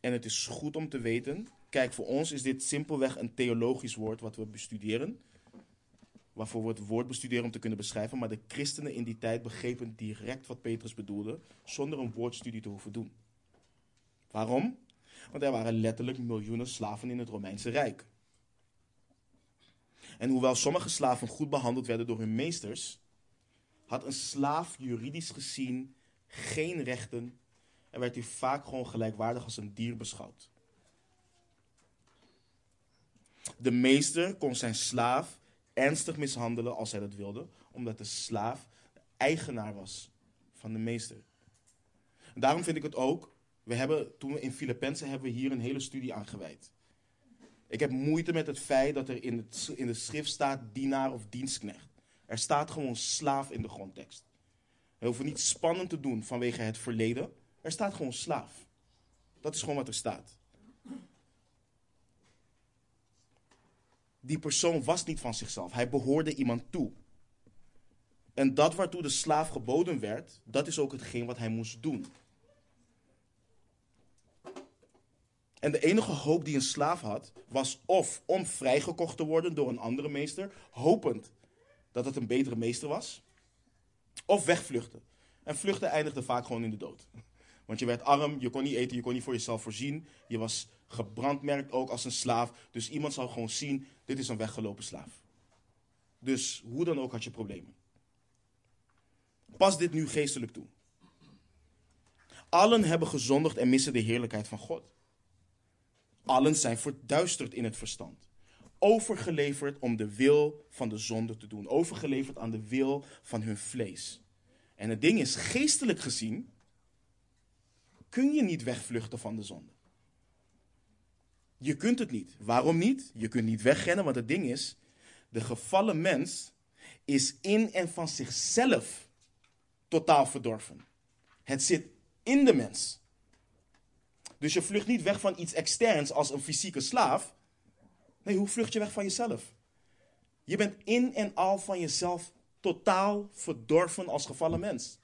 [SPEAKER 1] En het is goed om te weten, kijk, voor ons is dit simpelweg een theologisch woord wat we bestuderen. Waarvoor we het woord bestuderen om te kunnen beschrijven. Maar de christenen in die tijd begrepen direct wat Petrus bedoelde, zonder een woordstudie te hoeven doen. Waarom? Want er waren letterlijk miljoenen slaven in het Romeinse Rijk. En hoewel sommige slaven goed behandeld werden door hun meesters, had een slaaf juridisch gezien geen rechten en werd hij vaak gewoon gelijkwaardig als een dier beschouwd. De meester kon zijn slaaf ernstig mishandelen als hij dat wilde, omdat de slaaf de eigenaar was van de meester. En daarom vind ik het ook we hebben, toen we in Filippenzen hebben we hier een hele studie aan gewijd. Ik heb moeite met het feit dat er in, het, in de schrift staat dienaar of dienstknecht. Er staat gewoon slaaf in de grondtekst. We hoeven niet spannend te doen vanwege het verleden. Er staat gewoon slaaf. Dat is gewoon wat er staat. Die persoon was niet van zichzelf. Hij behoorde iemand toe. En dat waartoe de slaaf geboden werd, dat is ook hetgeen wat hij moest doen. En de enige hoop die een slaaf had, was of om vrijgekocht te worden door een andere meester, hopend dat het een betere meester was, of wegvluchten. En vluchten eindigde vaak gewoon in de dood. Want je werd arm, je kon niet eten, je kon niet voor jezelf voorzien. Je was gebrandmerkt ook als een slaaf. Dus iemand zou gewoon zien, dit is een weggelopen slaaf. Dus hoe dan ook had je problemen. Pas dit nu geestelijk toe. Allen hebben gezondigd en missen de heerlijkheid van God. Allen zijn verduisterd in het verstand. Overgeleverd om de wil van de zonde te doen. Overgeleverd aan de wil van hun vlees. En het ding is, geestelijk gezien, kun je niet wegvluchten van de zonde. Je kunt het niet. Waarom niet? Je kunt niet wegrennen, want het ding is, de gevallen mens is in en van zichzelf totaal verdorven. Het zit in de mens. Dus je vlucht niet weg van iets externs als een fysieke slaaf. Nee, hoe vlucht je weg van jezelf? Je bent in en al van jezelf totaal verdorven als gevallen mens.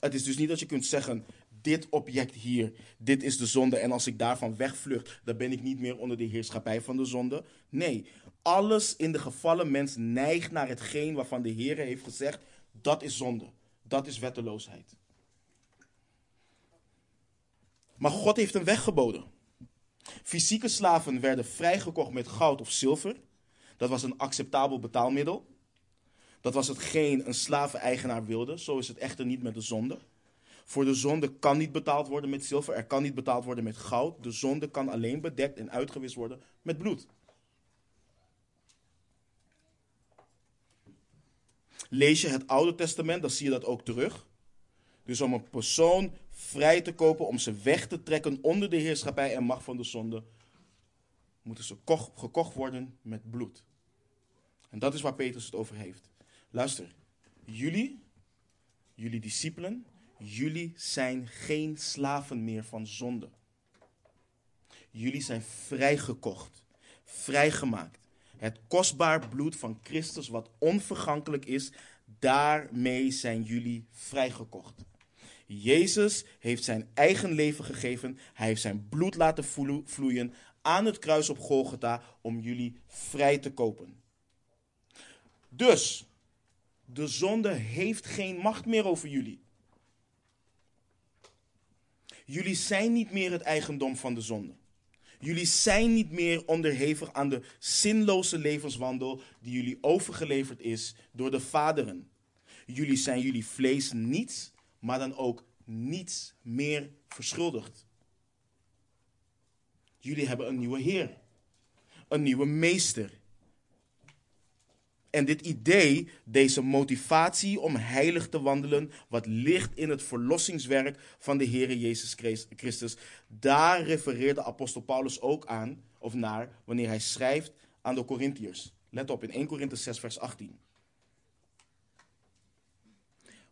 [SPEAKER 1] Het is dus niet dat je kunt zeggen, dit object hier, dit is de zonde. En als ik daarvan wegvlucht, dan ben ik niet meer onder de heerschappij van de zonde. Nee, alles in de gevallen mens neigt naar hetgeen waarvan de Heer heeft gezegd, dat is zonde. Dat is wetteloosheid. Maar God heeft een weg geboden. Fysieke slaven werden vrijgekocht met goud of zilver. Dat was een acceptabel betaalmiddel. Dat was hetgeen een slaveneigenaar wilde. Zo is het echter niet met de zonde. Voor de zonde kan niet betaald worden met zilver. Er kan niet betaald worden met goud. De zonde kan alleen bedekt en uitgewist worden met bloed. Lees je het Oude Testament, dan zie je dat ook terug. Dus om een persoon vrij te kopen, om ze weg te trekken onder de heerschappij en macht van de zonde, moeten ze gekocht worden met bloed. En dat is waar Petrus het over heeft. Luister, jullie, jullie discipelen, jullie zijn geen slaven meer van zonde. Jullie zijn vrijgekocht, vrijgemaakt. Het kostbaar bloed van Christus, wat onvergankelijk is, daarmee zijn jullie vrijgekocht. Jezus heeft zijn eigen leven gegeven. Hij heeft zijn bloed laten vloeien aan het kruis op Golgotha om jullie vrij te kopen. Dus, de zonde heeft geen macht meer over jullie. Jullie zijn niet meer het eigendom van de zonde. Jullie zijn niet meer onderhevig aan de zinloze levenswandel die jullie overgeleverd is door de vaderen. Jullie zijn jullie vlees niets, maar dan ook niets meer verschuldigd. Jullie hebben een nieuwe Heer, een nieuwe Meester. En dit idee, deze motivatie om heilig te wandelen, wat ligt in het verlossingswerk van de Heer Jezus Christus, daar refereert de apostel Paulus ook aan, of naar, wanneer hij schrijft aan de Corinthiërs. Let op, in 1 Korinthe 6, vers 18.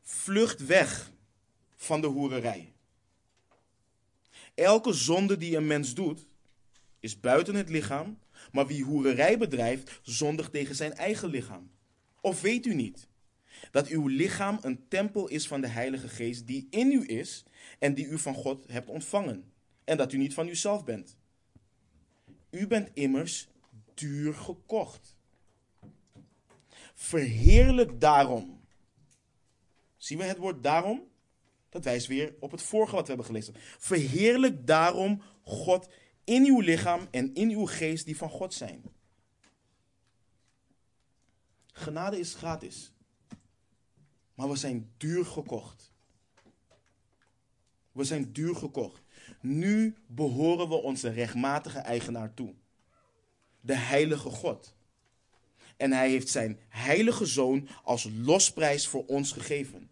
[SPEAKER 1] Vlucht weg van de hoererij. Elke zonde die een mens doet, is buiten het lichaam, maar wie hoererij bedrijft, zondigt tegen zijn eigen lichaam. Of weet u niet dat uw lichaam een tempel is van de Heilige Geest die in u is en die u van God hebt ontvangen, en dat u niet van uzelf bent? U bent immers duur gekocht. Verheerlijk daarom. Zien we het woord daarom? Dat wijst weer op het vorige wat we hebben gelezen. Verheerlijk daarom God in uw lichaam en in uw geest die van God zijn. Genade is gratis. Maar we zijn duur gekocht. We zijn duur gekocht. Nu behoren we onze rechtmatige eigenaar toe. De heilige God. En hij heeft zijn heilige zoon als losprijs voor ons gegeven.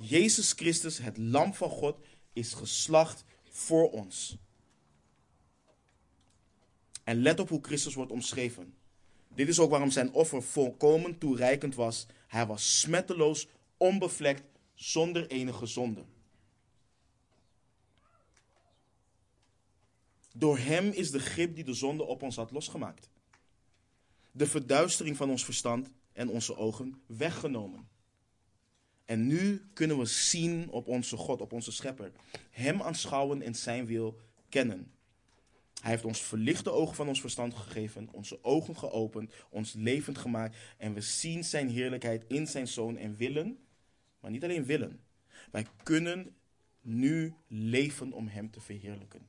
[SPEAKER 1] Jezus Christus, het lam van God, is geslacht voor ons. En let op hoe Christus wordt omschreven. Dit is ook waarom zijn offer volkomen toereikend was. Hij was smetteloos, onbevlekt, zonder enige zonde. Door hem is de grip die de zonde op ons had losgemaakt. De verduistering van ons verstand en onze ogen weggenomen. En nu kunnen we zien op onze God, op onze Schepper. Hem aanschouwen en zijn wil kennen. Hij heeft ons verlichte ogen van ons verstand gegeven, onze ogen geopend, ons levend gemaakt. En we zien zijn heerlijkheid in zijn zoon en willen, maar niet alleen willen. Wij kunnen nu leven om hem te verheerlijken.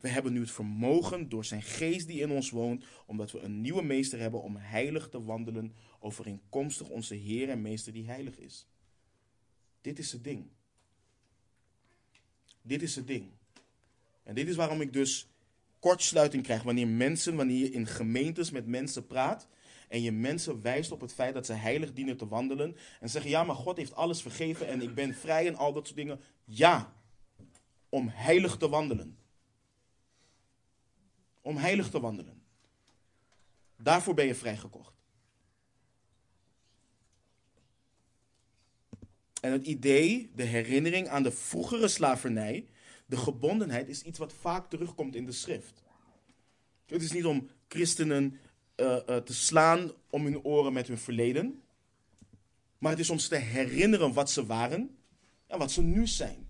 [SPEAKER 1] We hebben nu het vermogen door zijn geest die in ons woont, omdat we een nieuwe meester hebben om heilig te wandelen, overeenkomstig onze Heer en Meester die heilig is. Dit is het ding. Dit is het ding. En dit is waarom ik dus kortsluiting krijg wanneer mensen, wanneer je in gemeentes met mensen praat en je mensen wijst op het feit dat ze heilig dienen te wandelen en zeggen ja, maar God heeft alles vergeven en ik ben vrij en al dat soort dingen. Ja, om heilig te wandelen. Om heilig te wandelen. Daarvoor ben je vrijgekocht. En het idee, de herinnering aan de vroegere slavernij, de gebondenheid, is iets wat vaak terugkomt in de schrift. Het is niet om christenen uh, uh, te slaan om hun oren met hun verleden, maar het is om ze te herinneren wat ze waren en wat ze nu zijn.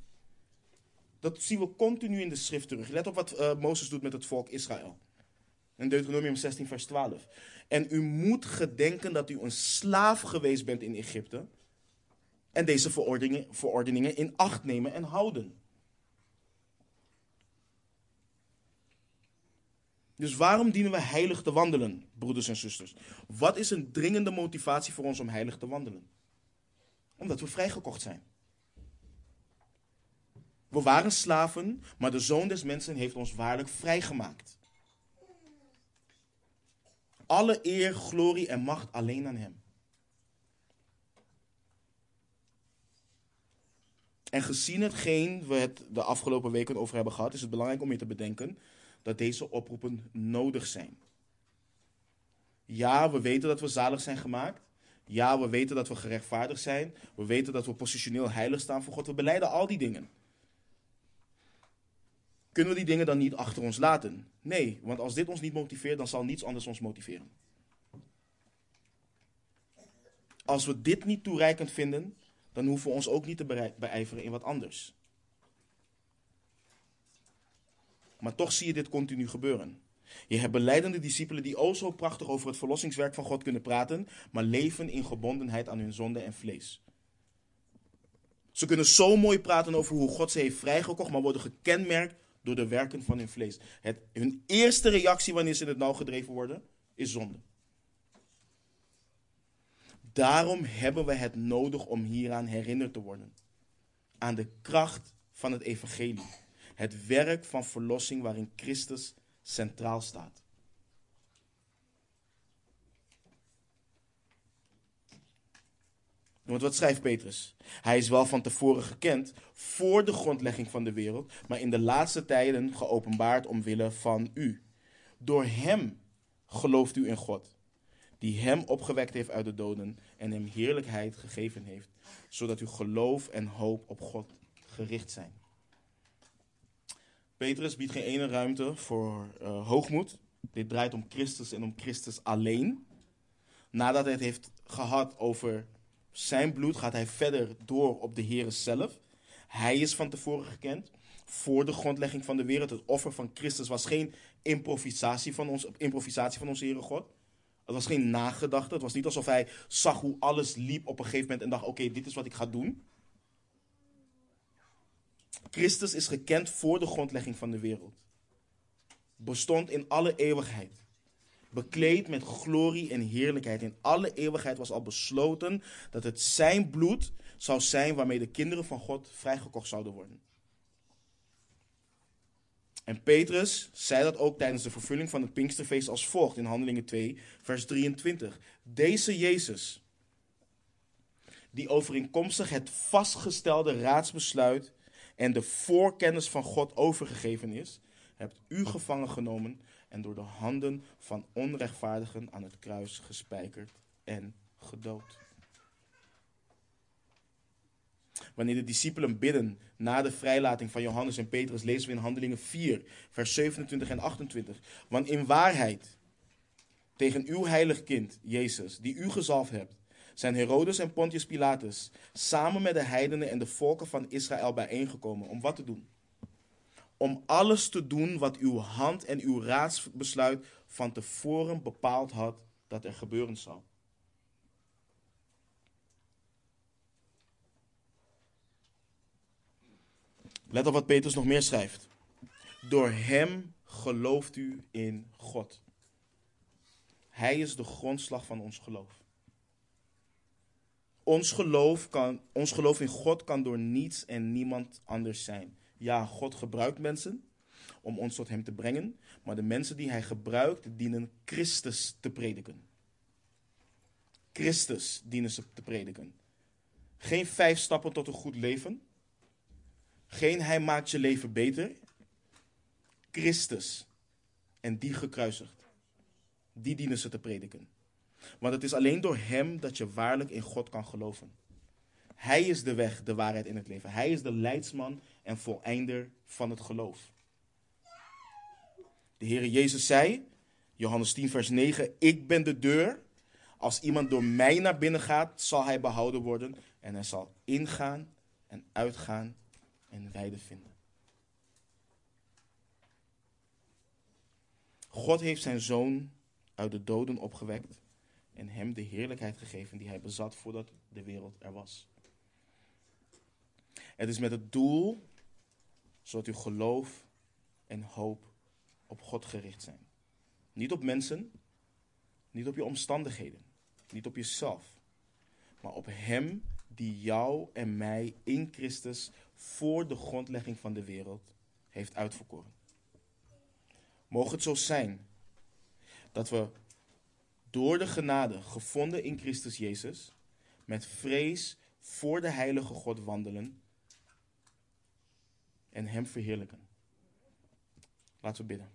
[SPEAKER 1] Dat zien we continu in de schrift terug. Let op wat uh, Mozes doet met het volk Israël. In Deuteronomium 16, vers 12. En u moet gedenken dat u een slaaf geweest bent in Egypte. En deze verordeningen, verordeningen in acht nemen en houden. Dus waarom dienen we heilig te wandelen, broeders en zusters? Wat is een dringende motivatie voor ons om heilig te wandelen? Omdat we vrijgekocht zijn. We waren slaven, maar de Zoon des Mensen heeft ons waarlijk vrijgemaakt. Alle eer, glorie en macht alleen aan Hem. En gezien hetgeen we het de afgelopen weken over hebben gehad, is het belangrijk om je te bedenken dat deze oproepen nodig zijn. Ja, we weten dat we zalig zijn gemaakt. Ja, we weten dat we gerechtvaardigd zijn. We weten dat we positioneel heilig staan voor God. We beleiden al die dingen. Kunnen we die dingen dan niet achter ons laten? Nee, want als dit ons niet motiveert, dan zal niets anders ons motiveren. Als we dit niet toereikend vinden, dan hoeven we ons ook niet te beijveren in wat anders. Maar toch zie je dit continu gebeuren. Je hebt beleidende discipelen die o zo prachtig over het verlossingswerk van God kunnen praten, maar leven in gebondenheid aan hun zonde en vlees. Ze kunnen zo mooi praten over hoe God ze heeft vrijgekocht, maar worden gekenmerkt door de werken van hun vlees. Het, hun eerste reactie wanneer ze in het nauw gedreven worden, is zonde. Daarom hebben we het nodig om hieraan herinnerd te worden. Aan de kracht van het evangelie. Het werk van verlossing waarin Christus centraal staat. Want wat schrijft Petrus? Hij is wel van tevoren gekend voor de grondlegging van de wereld, maar in de laatste tijden geopenbaard omwille van u. Door hem gelooft u in God, die hem opgewekt heeft uit de doden en hem heerlijkheid gegeven heeft, zodat uw geloof en hoop op God gericht zijn. Petrus biedt geen ene ruimte voor uh, hoogmoed. Dit draait om Christus en om Christus alleen. Nadat hij het heeft gehad over zijn bloed, gaat hij verder door op de Heer zelf. Hij is van tevoren gekend. Voor de grondlegging van de wereld. Het offer van Christus was geen improvisatie van, ons, improvisatie van onze Heere God. Het was geen nagedachte. Het was niet alsof hij zag hoe alles liep op een gegeven moment en dacht: oké, dit is wat ik ga doen. Christus is gekend voor de grondlegging van de wereld. Bestond in alle eeuwigheid. Bekleed met glorie en heerlijkheid. In alle eeuwigheid was al besloten dat het zijn bloed zou zijn waarmee de kinderen van God vrijgekocht zouden worden. En Petrus zei dat ook tijdens de vervulling van het Pinksterfeest als volgt in Handelingen 2, vers 23. Deze Jezus, die overeenkomstig het vastgestelde raadsbesluit en de voorkennis van God overgegeven is, hebt u gevangen genomen en door de handen van onrechtvaardigen aan het kruis gespijkerd en gedood. Wanneer de discipelen bidden na de vrijlating van Johannes en Petrus, lezen we in Handelingen 4, vers 27 en 28. Want in waarheid, tegen uw heilig kind, Jezus, die u gezalfd hebt, zijn Herodes en Pontius Pilatus samen met de heidenen en de volken van Israël bijeengekomen. Om wat te doen? Om alles te doen wat uw hand en uw raadsbesluit van tevoren bepaald had dat er gebeuren zou. Let op wat Petrus nog meer schrijft. Door hem gelooft u in God. Hij is de grondslag van ons geloof. Ons geloof, kan, ons geloof in God kan door niets en niemand anders zijn. Ja, God gebruikt mensen om ons tot Hem te brengen, maar de mensen die Hij gebruikt dienen Christus te prediken. Christus dienen ze te prediken. Geen vijf stappen tot een goed leven. Geen Hij maakt je leven beter. Christus. En die gekruisigd. Die dienen ze te prediken. Want het is alleen door Hem dat je waarlijk in God kan geloven. Hij is de weg, de waarheid in het leven. Hij is de leidsman en voleinder van het geloof. De Heere Jezus zei, Johannes 10, vers 9, ik ben de deur. Als iemand door mij naar binnen gaat, zal hij behouden worden en hij zal ingaan en uitgaan en weide vinden. God heeft zijn zoon uit de doden opgewekt en hem de heerlijkheid gegeven die hij bezat voordat de wereld er was. Het is met het doel zodat uw geloof en hoop op God gericht zijn. Niet op mensen, niet op je omstandigheden, niet op jezelf, maar op Hem die jou en mij in Christus voor de grondlegging van de wereld heeft uitverkoren. Mogen het zo zijn dat we door de genade gevonden in Christus Jezus met vrees voor de heilige God wandelen en Hem verheerlijken. Laten we bidden.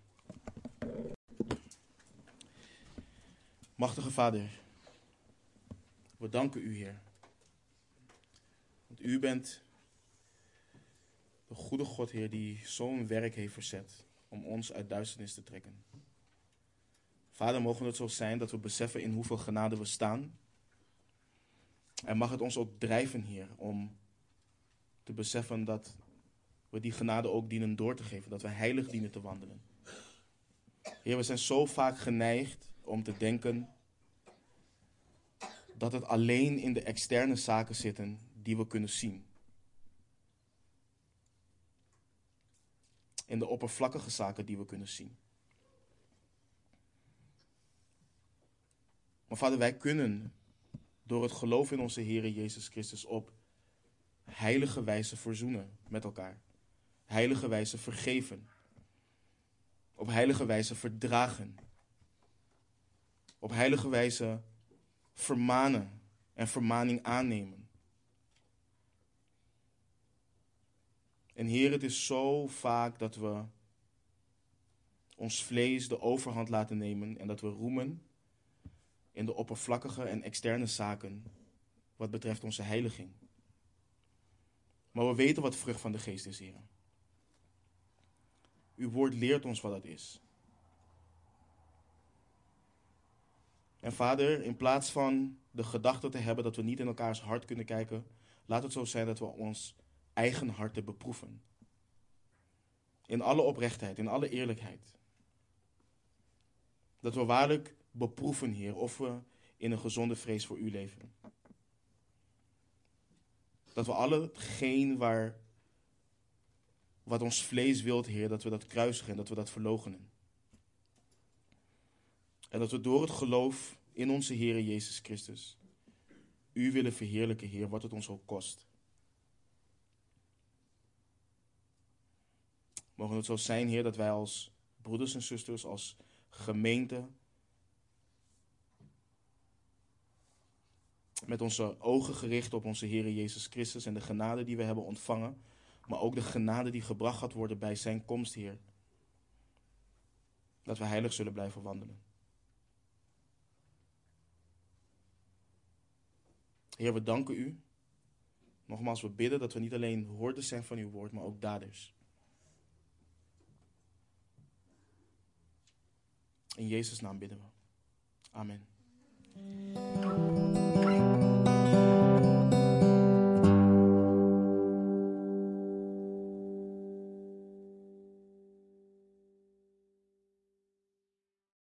[SPEAKER 1] Machtige Vader, we danken U, Heer. Want U bent de goede God, Heer, die zo'n werk heeft verzet om ons uit duisternis te trekken. Vader, mogen het zo zijn dat we beseffen in hoeveel genade we staan. En mag het ons ook drijven, Heer, om te beseffen dat we die genade ook dienen door te geven. Dat we heilig dienen te wandelen. Heer, we zijn zo vaak geneigd om te denken dat het alleen in de externe zaken zitten die we kunnen zien. In de oppervlakkige zaken die we kunnen zien. Maar vader, wij kunnen door het geloof in onze Heer Jezus Christus op heilige wijze verzoenen met elkaar. Heilige wijze vergeven. Op heilige wijze verdragen. Op heilige wijze vermanen en vermaning aannemen. En Heer, het is zo vaak dat we ons vlees de overhand laten nemen en dat we roemen in de oppervlakkige en externe zaken wat betreft onze heiliging. Maar we weten wat vrucht van de geest is, Heer. Uw woord leert ons wat dat is. En vader, in plaats van de gedachte te hebben dat we niet in elkaars hart kunnen kijken, laat het zo zijn dat we ons eigen harten beproeven. In alle oprechtheid, in alle eerlijkheid. Dat we waarlijk beproeven, Heer, of we in een gezonde vrees voor U leven. Dat we alle geen waar wat ons vlees wilt, Heer, dat we dat kruisigen en dat we dat verloochenen. En dat we door het geloof in onze Heer Jezus Christus U willen verheerlijken, Heer, wat het ons ook kost. Mogen het zo zijn, Heer, dat wij als broeders en zusters, als gemeente, met onze ogen gericht op onze Heer Jezus Christus en de genade die we hebben ontvangen, maar ook de genade die gebracht gaat worden bij Zijn komst, Heer. Dat we heilig zullen blijven wandelen. Heer, we danken U. Nogmaals, we bidden dat we niet alleen hoorders zijn van uw woord, maar ook daders. In Jezus' naam bidden we. Amen.